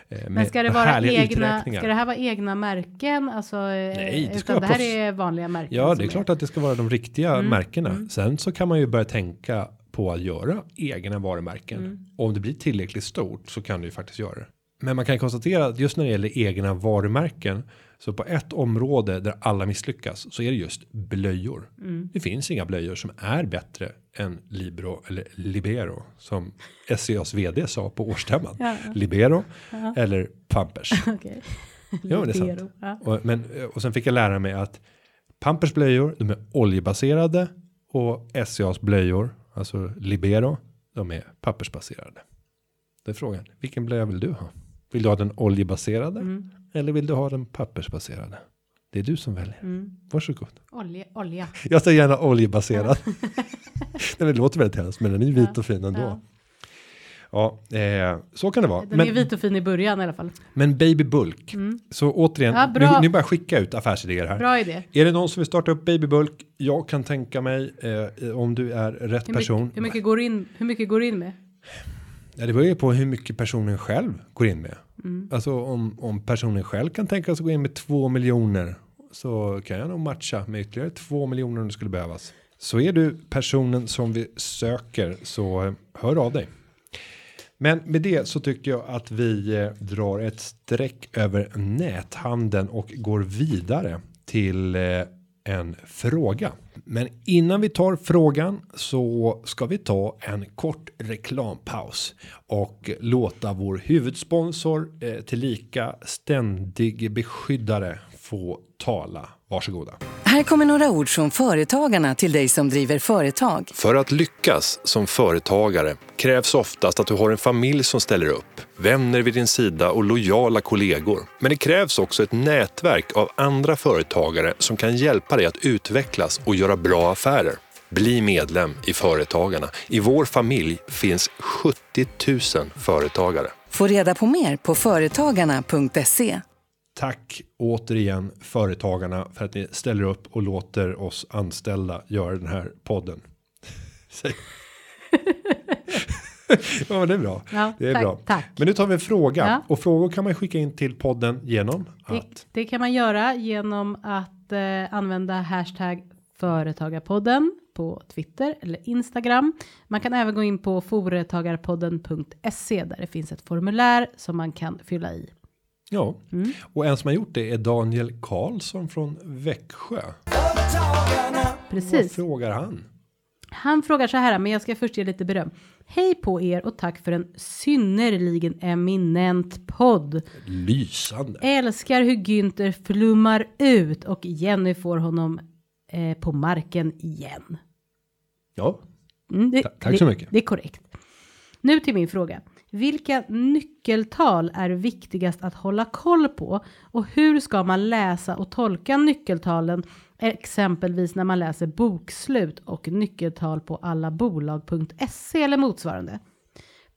eh, Men ska det vara egna, ska det här vara egna märken? Alltså, Nej, det ska vara det här är vanliga märken. Ja, det är klart att det ska vara de riktiga Mm, märkena. Sen så kan man ju börja tänka på att göra egna varumärken. Mm. Om det blir tillräckligt stort så kan du ju faktiskt göra det. Men man kan konstatera att just när det gäller egna varumärken så på ett område där alla misslyckas så är det just blöjor. Mm. Det finns inga blöjor som är bättre än Libero eller Libero som SCAs vd sa på årsstämman. Ja. Libero eller Pampers. Okej. Ja, men det är sant. Ja. Och, men, och sen fick jag lära mig att Pampers blöjor, de är oljebaserade och SCAs blöjor, alltså Libero, de är pappersbaserade. Det är frågan, vilken blöja vill du ha? Vill du ha den oljebaserade Mm. eller vill du ha den pappersbaserade? Det är du som väljer. Mm. Varsågod. Olja, olja. Jag tar gärna oljebaserad. Men det låter väldigt hemskt, men den är vit och fin ändå. Ja. Ja, eh, så kan det vara. Den Men, är vit och fin i början i alla fall. men baby bulk. Så återigen, Ja, nu, bra. nu börjar jag skicka ut affärsidéer här. Bra idé. Är det någon som vill starta upp babybulk? Jag kan tänka mig eh, om du är rätt Hur person. mycket, hur, mycket går in, hur mycket går in med? Ja, det beror ju på hur mycket personen själv går in med. Mm. Alltså om, om personen själv kan tänka sig att gå in med två miljoner så kan jag nog matcha med ytterligare två miljoner om det skulle behövas. Så är du personen som vi söker så eh, hör av dig. Men med det så tycker jag att vi eh, drar ett streck över näthandeln och går vidare till eh, en fråga. Men innan vi tar frågan så ska vi ta en kort reklampaus och låta vår huvudsponsor eh, tillika ständig beskyddare få tala. Varsågoda. Här kommer några ord från Företagarna till dig som driver företag. För att lyckas som företagare krävs oftast att du har en familj som ställer upp, vänner vid din sida och lojala kollegor. Men det krävs också ett nätverk av andra företagare som kan hjälpa dig att utvecklas och göra bra affärer. Bli medlem i Företagarna. I vår familj finns 70 000 företagare. Få reda på mer på företagarna.se. Tack återigen Företagarna för att ni ställer upp och låter oss anställda göra den här podden. Ja, det är bra. Ja, det är tack, bra. tack. Men nu tar vi en fråga Ja. och frågor kan man skicka in till podden genom Det, att det kan man göra genom att eh, använda hashtag företagarpodden på Twitter eller Instagram. Man kan även gå in på företagarpodden.se där det finns ett formulär som man kan fylla i. ja, Mm. och en som har gjort det är Daniel Karlsson från Växjö. Företagarna. Vad Precis. frågar han? Han frågar så här, men jag ska först ge lite beröm. Hej på er och tack för en synnerligen eminent podd. Lysande. Älskar hur Günther flummar ut och Jenny får honom eh, på marken igen. Ja, Mm, det, Ta- tack så det- mycket. Det är korrekt. Nu till min fråga. Vilka nyckeltal är viktigast att hålla koll på och hur ska man läsa och tolka nyckeltalen exempelvis när man läser bokslut och nyckeltal på allabolag.se eller motsvarande?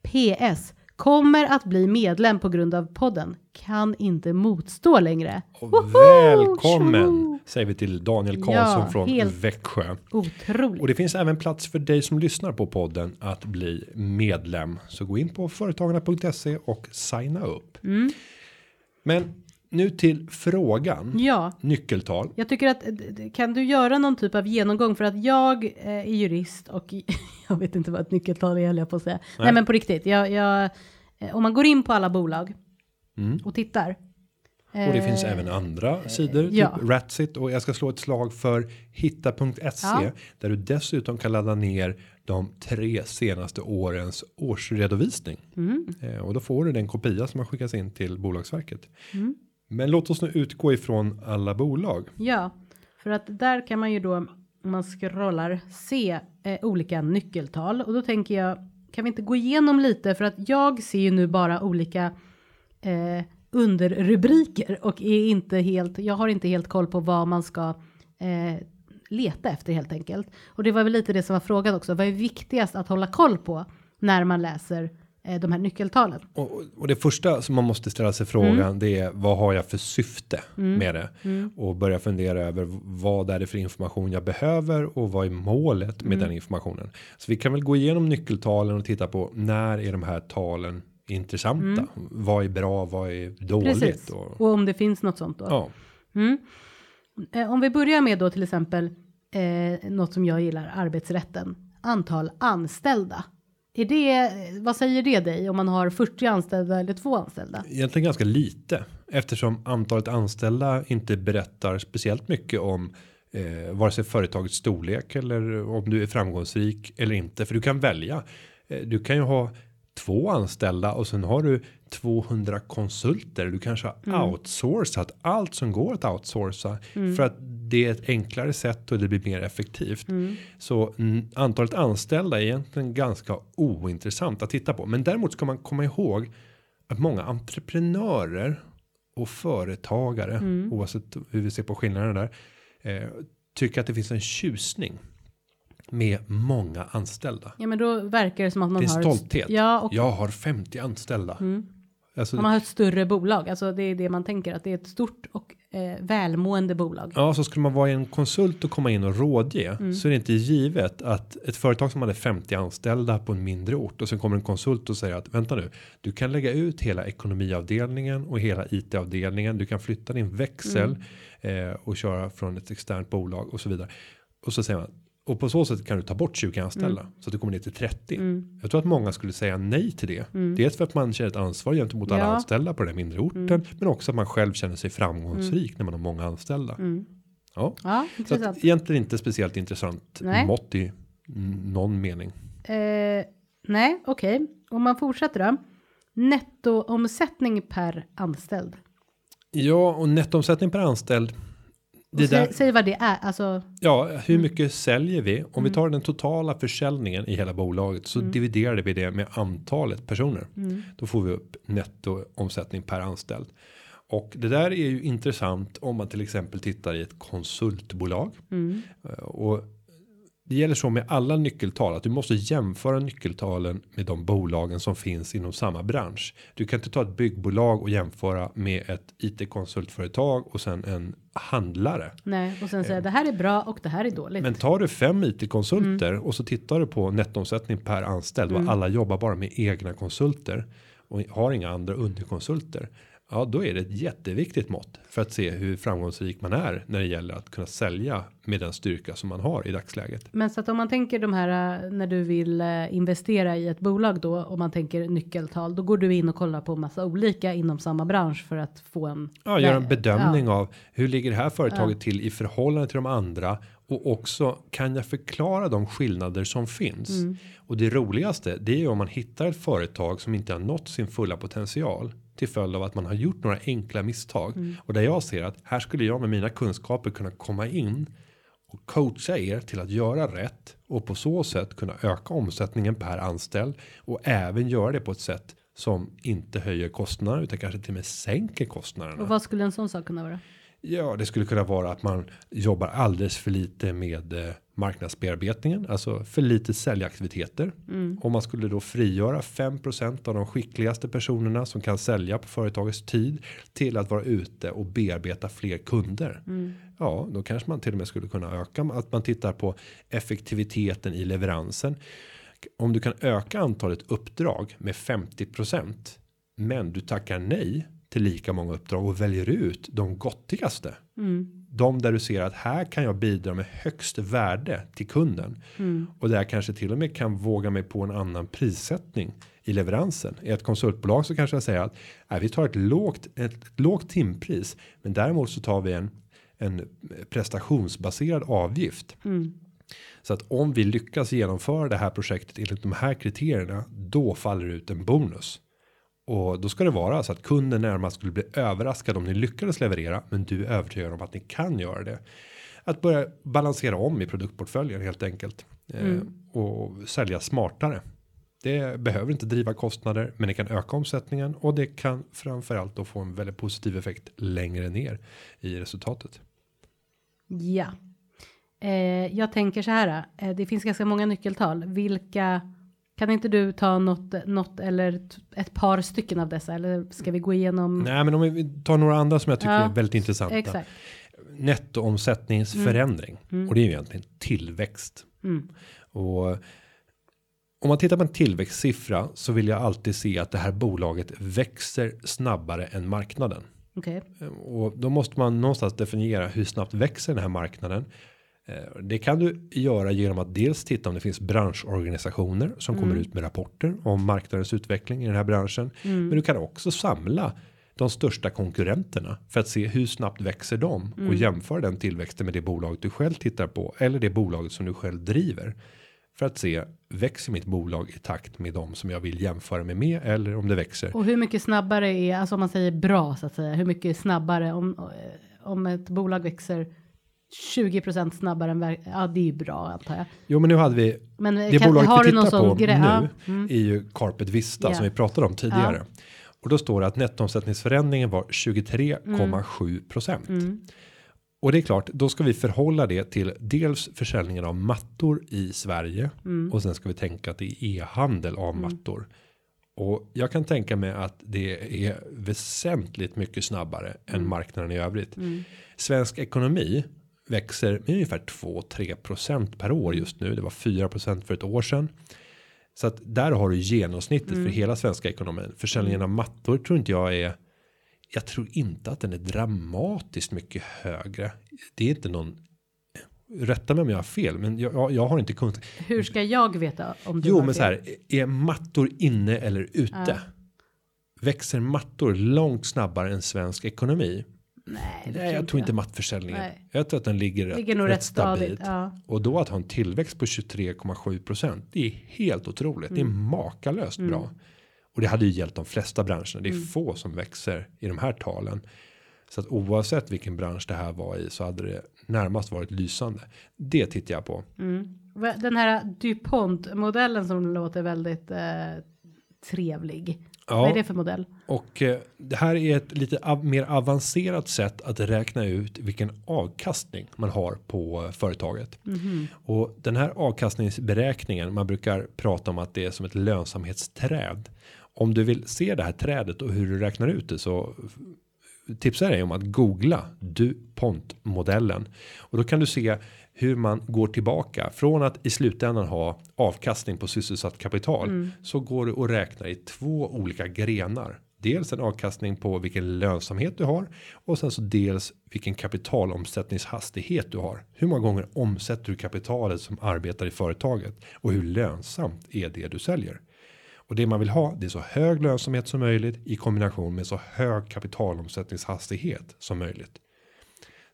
PS. Kommer att bli medlem på grund av podden. Kan inte motstå längre. och välkommen Tjo! säger vi till Daniel Karlsson Ja, från Växjö. Otroligt. Och det finns även plats för dig som lyssnar på podden att bli medlem. Så gå in på företagarna.se och signa upp. Mm. Men Nu till frågan. Ja, Nyckeltal. jag tycker att eh, kan du göra någon typ av genomgång för att jag eh, är jurist och jag vet inte vad ett nyckeltal är höll jag på att säga. Nej, men på riktigt, jag, jag, eh, om man går in på alla bolag och tittar. Mm. Och det finns eh, även andra sidor, ja. typ Ratsit och jag ska slå ett slag för hitta.se Ja. där du dessutom kan ladda ner de tre senaste årens årsredovisning. Mm. Eh, och då får du den kopia som har skickats in till Bolagsverket. Mm. Men låt oss nu utgå ifrån alla bolag. Ja, för att där kan man ju då om man scrollar se eh, olika nyckeltal och då tänker jag kan vi inte gå igenom lite för att jag ser ju nu bara olika eh, underrubriker och är inte helt. Jag har inte helt koll på vad man ska eh, leta efter helt enkelt. Och det var väl lite det som var frågan också. Vad är viktigast att hålla koll på när man läser de här nyckeltalen? Och, och det första som man måste ställa sig frågan det är vad har jag för syfte med det och börja fundera över vad är det för information jag behöver och vad är målet med den informationen. Så vi kan väl gå igenom nyckeltalen och titta på när är de här talen intressanta? Vad är bra? Vad är dåligt? Precis. Och, Och om det finns något sånt då. ja, Eh, om vi börjar med då till exempel eh, något som jag gillar, arbetsrätten. Antal anställda. Är det, vad säger det dig om man har 40 anställda eller två anställda? egentligen ganska lite eftersom antalet anställda inte berättar speciellt mycket om eh, vare sig företagets storlek eller om du är framgångsrik eller inte. För du kan välja. Eh, du kan ju ha två anställda och sen har du 200 konsulter. Du kanske har outsourcat allt som går att outsourca för att det är ett enklare sätt och det blir mer effektivt. Så mm, antalet anställda är egentligen ganska ointressant att titta på. Men däremot ska man komma ihåg att många entreprenörer och företagare oavsett hur vi ser på skillnaden där eh, tycker att det finns en tjusning med många anställda. Ja men då verkar det som att man Det är har stolthet. Ja och Jag har 50 anställda. Alltså, man har ett större bolag. Alltså det är det man tänker att det är ett stort och eh, välmående bolag. Ja, så skulle man vara en konsult och komma in och rådge Mm. så är det inte givet att ett företag som hade 50 anställda på en mindre ort och sen kommer en konsult och säger att vänta nu, du kan lägga ut hela ekonomiavdelningen och hela IT-avdelningen. Du kan flytta din växel Mm. eh, och köra från ett externt bolag och så vidare. Och så säger man och på så sätt kan du ta bort 20 anställda Mm. så att du kommer ner till 30. Jag tror att många skulle säga nej till det. Dels för att man känner ett ansvar gentemot alla Mm. Ja. Mm. anställda på den här mindre orten, men också att man själv känner sig framgångsrik när man har många anställda. Ja, Ja, så att egentligen inte speciellt intressant Nej. mått i mm, någon mening. Eh, nej, okej. Om man fortsätter då. Nettoomsättning per anställd. Ja, och nettoomsättning per anställd. Det där, säg vad det är. Alltså, ja, Mm. hur mycket säljer vi? Om vi tar den totala försäljningen i hela bolaget så Mm. dividerar vi det med antalet personer. Då får vi upp nettoomsättning per anställd. Och det där är ju intressant om man till exempel tittar i ett konsultbolag. Mm. Och det gäller så med alla nyckeltal att du måste jämföra nyckeltalen med de bolagen som finns inom samma bransch. Du kan inte ta ett byggbolag och jämföra med ett it-konsultföretag och sen en handlare. nej, och sen säga det här är bra och det här är dåligt. Men tar du fem it-konsulter Mm. och så tittar du på nettoomsättning per anställd och alla jobbar bara med egna konsulter och har inga andra underkonsulter. Ja, då är det ett jätteviktigt mått för att se hur framgångsrik man är när det gäller att kunna sälja med den styrka som man har i dagsläget. Men så att om man tänker de här eh, när du vill eh, investera i ett bolag då om man tänker nyckeltal då går du in och kollar på massa olika inom samma bransch för att få en. Ja, göra en bedömning ja. av hur ligger det här företaget till i förhållande till de andra och också kan jag förklara de skillnader som finns. Mm. Och det roligaste det är ju om man hittar ett företag som inte har nått sin fulla potential till följd av att man har gjort några enkla misstag Mm. och där jag ser att här skulle jag med mina kunskaper kunna komma in och coacha er till att göra rätt och på så sätt kunna öka omsättningen per anställd och även göra det på ett sätt som inte höjer kostnaderna utan kanske till och med sänker kostnaderna. Och vad skulle en sån sak kunna vara? Ja, det skulle kunna vara att man jobbar alldeles för lite med eh, marknadsbearbetningen, alltså för lite säljaktiviteter. Om man skulle då frigöra 5% av de skickligaste personerna som kan sälja på företagets tid till att vara ute och bearbeta fler kunder. Ja, då kanske man till och med skulle kunna öka att man tittar på effektiviteten i leveransen. Om du kan öka antalet uppdrag med 50% men du tackar nej till lika många uppdrag och väljer ut de gottigaste. Mm. De där du ser att här kan jag bidra med högst värde till kunden Mm. och där kanske till och med kan våga mig på en annan prissättning i leveransen. I ett konsultbolag så kanske jag säger att nej, vi tar ett lågt, ett, ett lågt timpris, men däremot så tar vi en en prestationsbaserad avgift. Mm. Så att om vi lyckas genomföra det här projektet enligt de här kriterierna, då faller det ut en bonus. Och då ska det vara så att kunden närmast skulle bli överraskad om ni lyckades leverera, men du är övertygad om att ni kan göra det. Att börja balansera om i produktportföljen helt enkelt eh, och sälja smartare. Det behöver inte driva kostnader, men det kan öka omsättningen och det kan framförallt då få en väldigt positiv effekt längre ner i resultatet. Ja. Eh, jag tänker så här. Eh, det finns ganska många nyckeltal. Vilka kan inte du ta något, något eller ett par stycken av dessa? Eller ska vi gå igenom? Nej, men om vi tar några andra som jag tycker Ja, är väldigt intressanta. Exakt. Nettoomsättningsförändring och det är ju egentligen tillväxt. Mm. Och om man tittar på en tillväxtsiffra så vill jag alltid se att det här bolaget växer snabbare än marknaden. Okej. Och då måste man någonstans definiera hur snabbt växer den här marknaden. Eh, Det kan du göra genom att dels titta om det finns branschorganisationer som kommer ut med rapporter om marknadens utveckling i den här branschen. Men du kan också samla de största konkurrenterna för att se hur snabbt växer de och jämföra den tillväxten med det bolag du själv tittar på eller det bolaget som du själv driver för att se växer mitt bolag i takt med de som jag vill jämföra mig med eller om det växer? Och hur mycket snabbare är, alltså om man säger bra så att säga, hur mycket snabbare om, om ett bolag växer 20% snabbare än, ja det är ju bra antar jag. Jo, men nu hade vi Men det kan, bolaget har vi tittar på grej? nu Ja. Mm. är ju Carpet Vista Ja. som vi pratade om tidigare. Och då står det att nettoomsättningsförändringen var 23,7 procent. Mm. Och det är klart, då ska vi förhålla det till dels försäljningen av mattor i Sverige Mm. och sen ska vi tänka att det är e-handel av mattor. Och jag kan tänka mig att det är väsentligt mycket snabbare Mm. än marknaden i övrigt. Svensk ekonomi växer med ungefär 2-3 procent per år just nu. Det var 4 procent för ett år sedan. Så att där har du genomsnittet för hela svenska ekonomin. Försäljningen av mattor tror inte jag är. Jag tror inte att den är dramatiskt mycket högre. Det är inte någon. Rätta mig om jag har fel, men jag, jag, har inte kunskap. Hur ska jag veta om du Jo, men fel? så här är mattor inne eller ute? Ja. Växer mattor långt snabbare än svensk ekonomi? Nej, Nej, jag tror inte mattförsäljningen. Nej. Jag tror att den ligger, Ligger nog rätt stadigt. Ja. Och då att ha en tillväxt på 23,7 procent. Det är helt otroligt. Det är Mm. makalöst bra. Och det hade ju gällt de flesta branscherna. Det är Mm. få som växer i de här talen. Så att oavsett vilken bransch det här var i så hade det närmast varit lysande. Det tittar jag på. Mm. Den här DuPont-modellen som låter väldigt eh, trevlig. Vad är det för modell? Och eh, det här är ett lite av, mer avancerat sätt att räkna ut vilken avkastning man har på eh, företaget. Och den här avkastningsberäkningen, man brukar prata om att det är som ett lönsamhetsträd. Om du vill se det här trädet och hur du räknar ut det så tipsar jag dig om att googla DuPont modellen och då kan du se hur man går tillbaka från att i slutändan ha avkastning på sysselsatt kapital så går det att räkna i två olika grenar. Dels en avkastning på vilken lönsamhet du har och sen så dels vilken kapitalomsättningshastighet du har. Hur många gånger omsätter du kapitalet som arbetar i företaget och hur lönsamt är det du säljer? Och det man vill ha det är så hög lönsamhet som möjligt i kombination med så hög kapitalomsättningshastighet som möjligt.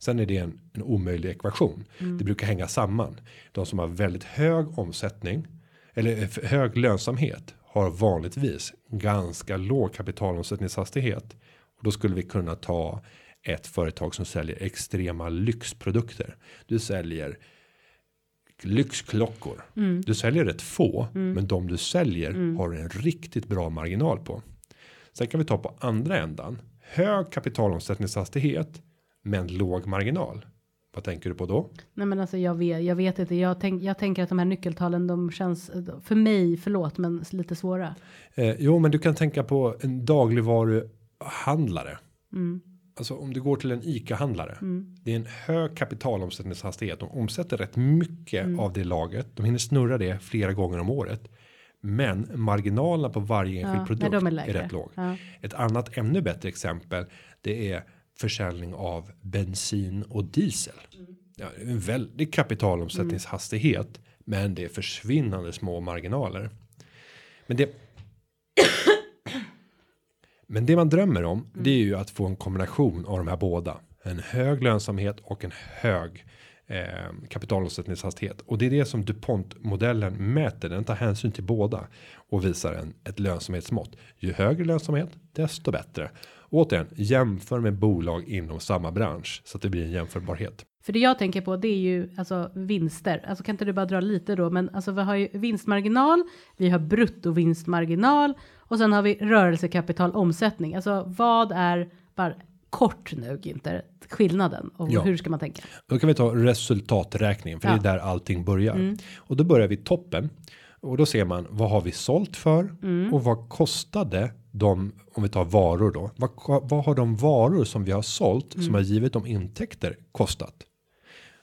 Sen är det en, en omöjlig ekvation. Det brukar hänga samman. De som har väldigt hög omsättning eller eh, hög lönsamhet har vanligtvis ganska låg kapitalomsättningshastighet. Och då skulle vi kunna ta ett företag som säljer extrema lyxprodukter. Du säljer lyxklockor. Du säljer rätt få, men de du säljer har en riktigt bra marginal på. Sen kan vi ta på andra ändan. Hög kapitalomsättningshastighet, men låg marginal. Vad tänker du på då? Nej men alltså jag vet, jag vet inte. Jag, tänk, jag tänker att de här nyckeltalen de känns för mig, förlåt men lite svåra. Eh, jo, men du kan tänka på en dagligvaruhandlare. Mm. Alltså om du går till en ICA-handlare. Det är en hög kapitalomsättningshastighet. De omsätter rätt mycket Mm. av det laget. De hinner snurra det flera gånger om året. Men marginalerna på varje enskild Ja, produkt är är, rätt låg. Ja. Ett annat ännu bättre exempel. Det är försäljning av bensin och diesel. Ja, det är en väldig kapitalomsättningshastighet. Men det är försvinnande små marginaler. Men det. Men det man drömmer om, det är ju att få en kombination av de här båda. En hög lönsamhet och en hög eh, kapitalomsättningshastighet. Och det är det som DuPont modellen mäter. Den tar hänsyn till båda och visar en ett lönsamhetsmått. Ju högre lönsamhet, desto bättre. Återigen, jämför med bolag inom samma bransch så att det blir en jämförbarhet. För det jag tänker på det är ju alltså vinster. Alltså kan inte du bara dra lite då? Men alltså vi har ju vinstmarginal, vi har bruttovinstmarginal och sen har vi rörelsekapital omsättning. Alltså vad är bara kort nu inte skillnaden och Ja. hur ska man tänka? Då kan vi ta resultaträkningen för Ja. det är där allting börjar. Och då börjar vi toppen. Och då ser man vad har vi sålt för och vad kostade de om vi tar varor då. Vad, vad har de varor som vi har sålt som har givit dem intäkter kostat?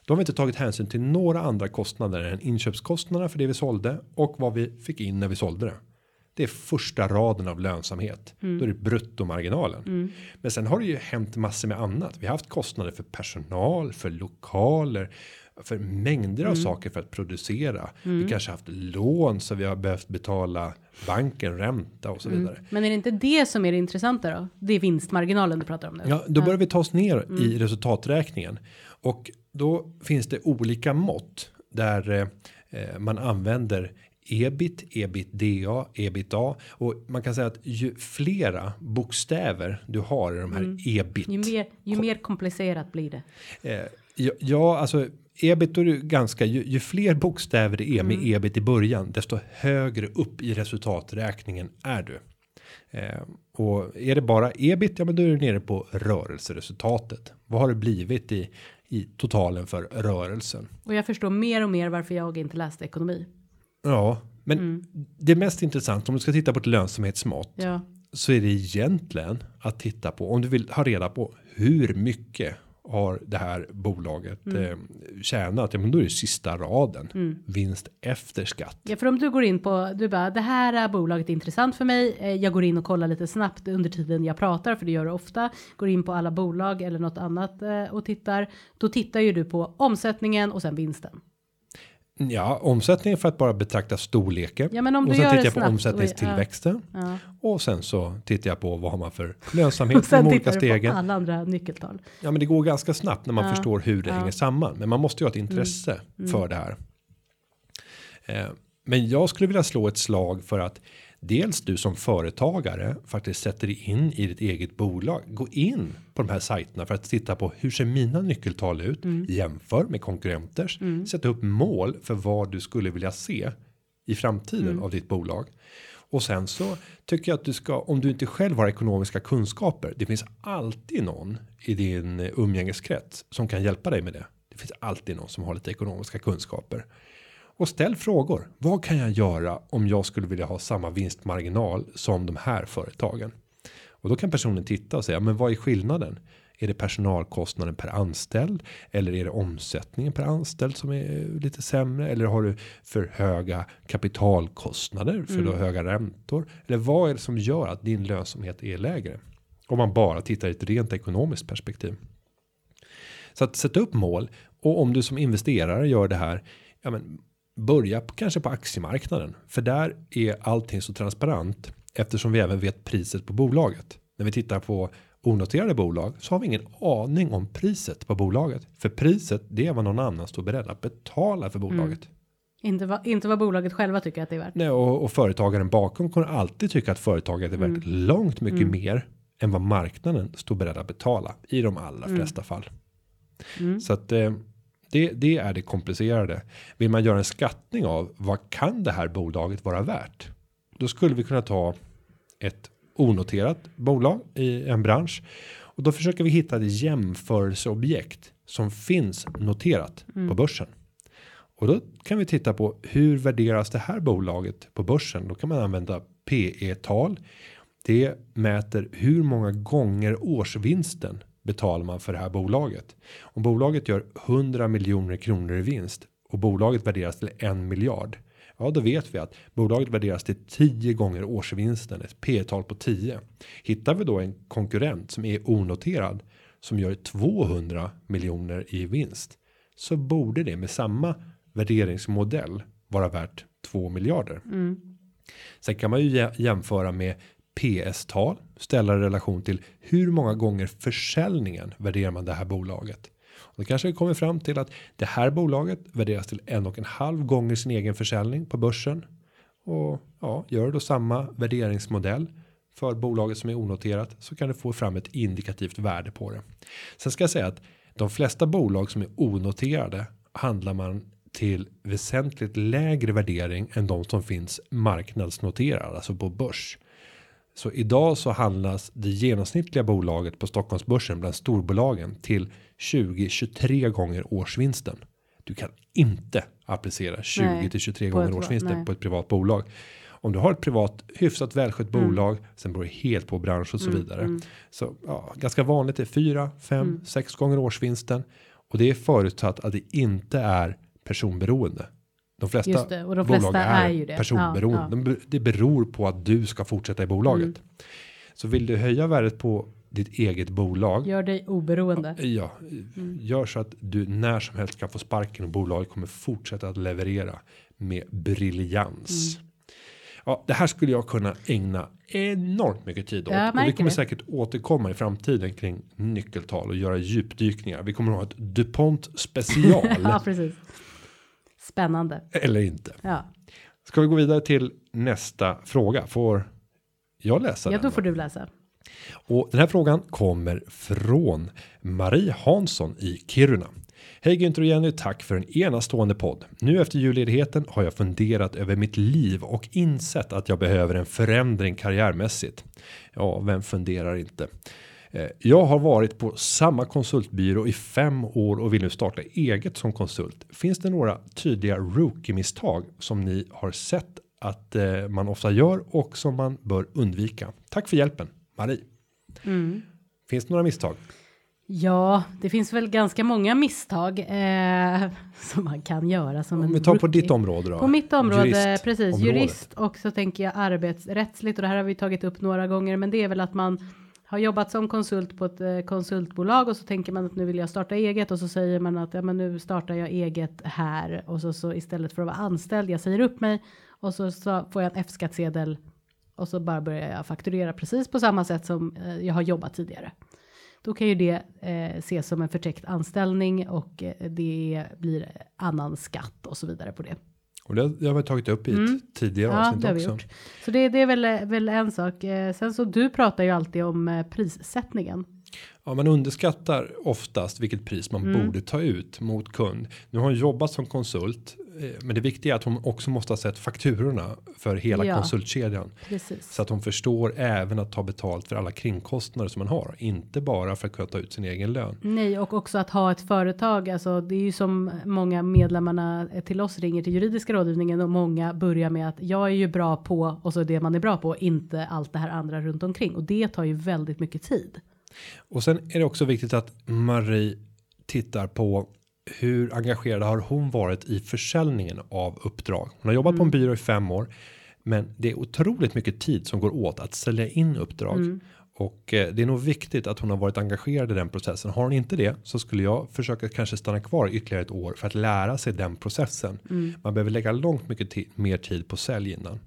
Då har vi inte tagit hänsyn till några andra kostnader än inköpskostnaderna för det vi sålde och vad vi fick in när vi sålde det. Det är första raden av lönsamhet. Då är det bruttomarginalen. Men sen har det ju hänt massor med annat. Vi har haft kostnader för personal, för lokaler, för mängder av saker för att producera. Vi kanske haft lån så vi har behövt betala banken ränta och så vidare. Men är det inte det som är det intressanta då? Det är vinstmarginalen du pratar om nu. Ja, då börjar vi ta oss ner i resultaträkningen och då finns det olika mått där eh, man använder ebit, ebitda, ebitda och man kan säga att ju flera bokstäver du har i de här ebit. Ju mer, ju mer komplicerat blir det. Eh, ja, ja, alltså ebit är ganska ju, ju fler bokstäver det är med ebit i början, desto högre upp i resultaträkningen är du. Eh, och är det bara ebit, ja, men då är du nere på rörelseresultatet. Vad har det blivit i i totalen för rörelsen? Och jag förstår mer och mer varför jag inte läste ekonomi. Ja, men det mest intressant om du ska titta på ett lönsamhetsmått Ja, så är det egentligen att titta på om du vill ha reda på hur mycket har det här bolaget eh, tjänat? Ja, men då är det sista raden vinst efter skatt. Ja, för om du går in på, du bara, det här är bolaget är intressant för mig. Eh, Jag går in och kollar lite snabbt under tiden jag pratar, för det gör du ofta. Går in på alla bolag eller något annat eh, och tittar. Då tittar ju du på omsättningen och sen vinsten. Ja, omsättningen för att bara betrakta storleken. Ja, men om och sen tittar jag på snabbt omsättningstillväxten. Ja. Och sen så tittar jag på vad har man för lönsamhet i de olika stegen. alla andra nyckeltal. Ja, men det går ganska snabbt när man Ja, förstår hur det hänger samman. Men man måste ju ha ett intresse för det här. Eh, men jag skulle vilja slå ett slag för att dels du som företagare faktiskt sätter dig in i ditt eget bolag. Gå in på de här sajterna för att titta på hur ser mina nyckeltal ut? Jämför med konkurrenters. Sätt upp mål för vad du skulle vilja se i framtiden av ditt bolag. Och sen så tycker jag att du ska, om du inte själv har ekonomiska kunskaper, det finns alltid någon i din umgängeskrets som kan hjälpa dig med det. Det finns alltid någon som har lite ekonomiska kunskaper. Och ställ frågor. Vad kan jag göra om jag skulle vilja ha samma vinstmarginal som de här företagen? Och då kan personen titta och säga, men vad är skillnaden? Är det personalkostnaden per anställd? Eller är det omsättningen per anställd som är lite sämre? Eller har du för höga kapitalkostnader? För du har höga räntor? Eller vad är det som gör att din lönsamhet är lägre? Om man bara tittar i ett rent ekonomiskt perspektiv. Så att sätta upp mål och om du som investerare gör det här, ja men börja på, kanske på aktiemarknaden, för där är allting så transparent eftersom vi även vet priset på bolaget. När vi tittar på onoterade bolag så har vi ingen aning om priset på bolaget, för priset det är vad någon annan står beredd att betala för bolaget. Inte, vad, inte vad bolaget själva tycker att det är värt. Nej, och, och företagaren bakom kommer alltid tycka att företaget är värt långt mycket mer än vad marknaden står beredd att betala i de allra flesta fall. Så att eh, det, det är det komplicerade. Vill man göra en skattning av vad kan det här bolaget vara värt? Då skulle vi kunna ta ett onoterat bolag i en bransch och då försöker vi hitta ett jämförelseobjekt som finns noterat på börsen. Och då kan vi titta på hur värderas det här bolaget på börsen? Då kan man använda PE-tal. Det mäter hur många gånger årsvinsten betalar man för det här bolaget. Om bolaget gör 100 miljoner kronor i vinst och bolaget värderas till en miljard. Ja, då vet vi att bolaget värderas till 10 gånger årsvinsten, ett P tal på 10. Hittar vi då en konkurrent som är onoterad som gör 200 miljoner i vinst så borde det med samma värderingsmodell vara värt 2 miljarder. Sen kan man ju jämföra med PS-tal, ställa i relation till hur många gånger försäljningen värderar man det här bolaget. Och då kanske vi kommer fram till att det här bolaget värderas till en och en halv gånger sin egen försäljning på börsen. Och ja, gör då samma värderingsmodell för bolaget som är onoterat så kan du få fram ett indikativt värde på det. Sen ska jag säga att de flesta bolag som är onoterade handlar man till väsentligt lägre värdering än de som finns marknadsnoterade, alltså på börs. Så idag så handlas det genomsnittliga bolaget på Stockholmsbörsen bland storbolagen till 20-23 gånger årsvinsten. Du kan inte applicera 20 Nej, till 23 på gånger årsvinsten nej. på ett privat bolag. Om du har ett privat hyfsat välskött Mm. bolag, sen beror det helt på bransch och så vidare. Så ja, ganska vanligt är 4, 5, Mm. 6 gånger årsvinsten och det är förutsatt att det inte är personberoende. De flesta det, och de bolag flesta är, är ju det. personberoende. Ja, be- Det beror på att du ska fortsätta i bolaget. Mm. Så vill du höja värdet på ditt eget bolag. Gör dig oberoende. Ja, Mm. gör så att du när som helst kan få sparken och bolaget kommer fortsätta att leverera med briljans. Mm. Ja, det här skulle jag kunna ägna enormt mycket tid åt och vi kommer det. säkert återkomma i framtiden kring nyckeltal och göra djupdykningar. Vi kommer att ha ett DuPont special ja, precis. Spännande. eller inte. Ja, Ska vi gå vidare till nästa fråga? Får jag läsa ja den? då får du läsa. Och den här frågan kommer från Marie Hansson i Kiruna. Hej Günther och Jenny, tack för en enastående podd. Nu efter julledigheten har jag funderat över mitt liv och insett att jag behöver en förändring karriärmässigt. Ja, vem funderar inte? Eh, Jag har varit på samma konsultbyrå i fem år och vill nu starta eget som konsult. Finns det några tydliga rookie-misstag som ni har sett att eh, man ofta gör och som man bör undvika? Tack för hjälpen, Marie. Mm. Finns det några misstag? Ja, det finns väl ganska många misstag eh, som man kan göra som Om en vi tar på rookie. ditt område då. På mitt område, Jurist- precis, området. jurist och så tänker jag arbetsrättsligt och det här har vi tagit upp några gånger, men det är väl att man har jobbat som konsult på ett eh, konsultbolag och så tänker man att nu vill jag starta eget och så säger man att ja, men nu startar jag eget här och så, så istället för att vara anställd, jag säger upp mig och så, så får jag en F-skattsedel och så bara börjar jag fakturera precis på samma sätt som eh, jag har jobbat tidigare. Då kan ju det eh, ses som en förtäckt anställning och eh, det blir annan skatt och så vidare på det. Och det, det har vi tagit upp i ett tidigare Mm. Ja, avsnitt det har vi också. gjort. Så det, det är väl, väl en sak. Eh, Sen så du pratar ju alltid om eh, prissättningen. Ja, man underskattar oftast vilket pris man Mm. borde ta ut mot kund. Nu har hon jobbat som konsult, eh, men det viktiga är att hon också måste ha sett fakturorna för hela Ja. konsultkedjan. Precis. Så att hon förstår även att ta betalt för alla kringkostnader som man har. Inte bara för att kunna ta ut sin egen lön. Nej, och också att ha ett företag. Alltså, det är ju som många medlemmarna till oss ringer till juridiska rådgivningen och många börjar med att jag är ju bra på och så det man är bra på, inte allt det här andra runt omkring och det tar ju väldigt mycket tid. Och sen är det också viktigt att Marie tittar på hur engagerad har hon varit i försäljningen av uppdrag. Hon har jobbat på en byrå i fem år, men det är otroligt mycket tid som går åt att sälja in uppdrag. Och eh, det är nog viktigt att hon har varit engagerad i den processen. Har hon inte det så skulle jag försöka kanske stanna kvar ytterligare ett år för att lära sig den processen. Man behöver lägga långt mycket mer tid på sälj innan.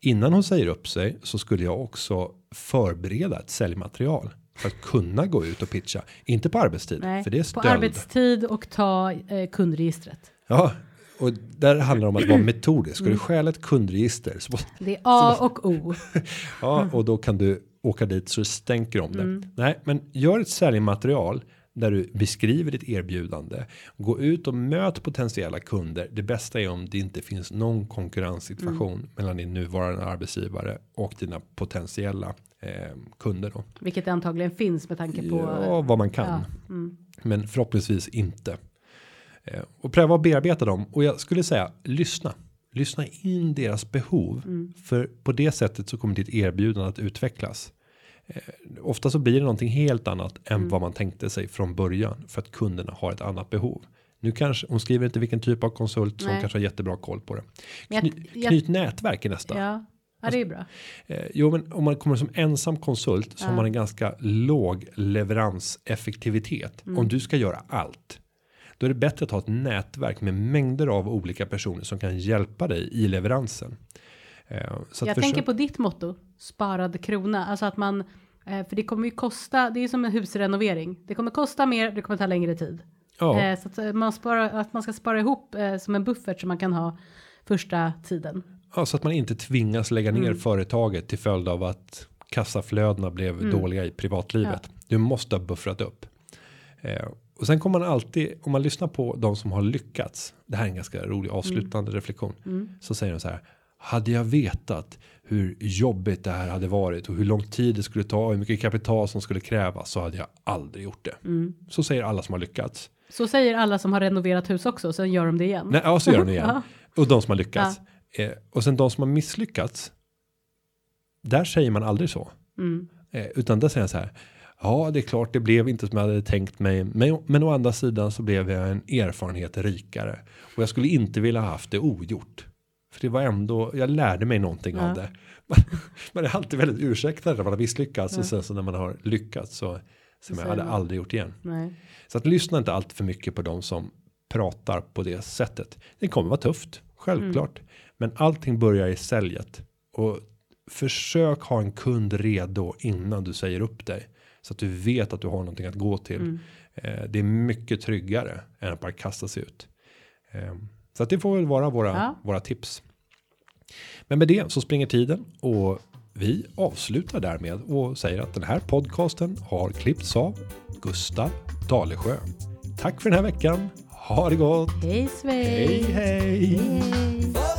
Innan hon säger upp sig så skulle jag också förbereda ett säljmaterial att kunna gå ut och pitcha. Inte på arbetstid, Nej, för det är på stöld. arbetstid och ta eh, kundregistret. Ja, och där handlar det om att vara metodisk. Ska Mm. du stjäla ett kundregister så Det är A och O. Ja, och då kan du åka dit så stänker om det. Mm. Nej, men gör ett säljmaterial där du beskriver ditt erbjudande. Gå ut och möt potentiella kunder. Det bästa är om det inte finns någon konkurrenssituation Mm. mellan din nuvarande arbetsgivare och dina potentiella eh, kunder då. Vilket antagligen finns med tanke på. Ja, vad man kan. Ja, mm. Men förhoppningsvis inte. Eh, och pröva att bearbeta dem. Och jag skulle säga lyssna. Lyssna in deras behov. Mm. För på det sättet så kommer ditt erbjudande att utvecklas. Eh, ofta så blir det någonting helt annat än Mm. vad man tänkte sig från början. För att kunderna har ett annat behov. Nu kanske hon skriver inte vilken typ av konsult Nej. kanske har jättebra koll på det. Kny, jag- jag- knyt nätverk är nästa. Ja, ja det är bra. Eh, jo, men om man kommer som ensam konsult så har Ja. man en ganska låg leveranseffektivitet. Mm. Om du ska göra allt. Då är det bättre att ha ett nätverk med mängder av olika personer som kan hjälpa dig i leveransen. Eh, så att Jag tänker på ditt motto, sparad krona. Alltså att man, eh, för det kommer ju kosta, det är som en husrenovering. Det kommer kosta mer, det kommer ta längre tid. ja, Så att man, sparar, att man ska spara ihop som en buffert som man kan ha första tiden. Ja, så att man inte tvingas lägga ner Mm. företaget till följd av att kassaflödena blev Mm. dåliga i privatlivet. Du måste ha buffrat upp. Eh, och sen kommer man alltid, om man lyssnar på de som har lyckats. Det här är en ganska rolig avslutande reflektion. Mm. Så säger de så här. Hade jag vetat hur jobbigt det här hade varit och hur lång tid det skulle ta och hur mycket kapital som skulle krävas så hade jag aldrig gjort det. Mm. Så säger alla som har lyckats. Så säger alla som har renoverat hus också, sen gör de det igen. Nej, ja, så gör de det igen. Ja. Och de som har lyckats. Eh, och sen de som har misslyckats. Där säger man aldrig så. Mm. Eh, utan där säger jag så här. Ja, det är klart, det blev inte som jag hade tänkt mig. Men, men å andra sidan så blev jag en erfarenhet rikare. Och jag skulle inte vilja ha haft det ogjort. För det var ändå, jag lärde mig någonting Ja. av det. Man är alltid väldigt ursäktad när man har misslyckats. Ja. Och sen så när man har lyckats så, Så jag hade man. aldrig gjort igen. Nej. Så att lyssna inte allt för mycket på de som pratar på det sättet. Det kommer vara tufft, självklart. Men allting börjar i säljet. Och försök ha en kund redo innan du säger upp dig. Så att du vet att du har någonting att gå till. Mm. Eh, det är mycket tryggare än att bara kasta sig ut. Eh, så att det får väl vara våra, Ja. våra tips. Men med det så springer tiden och vi avslutar därmed och säger att den här podcasten har klippts av Gustav Dalesjö. Tack för den här veckan. Ha det gott. Hej! Hej hej. Hej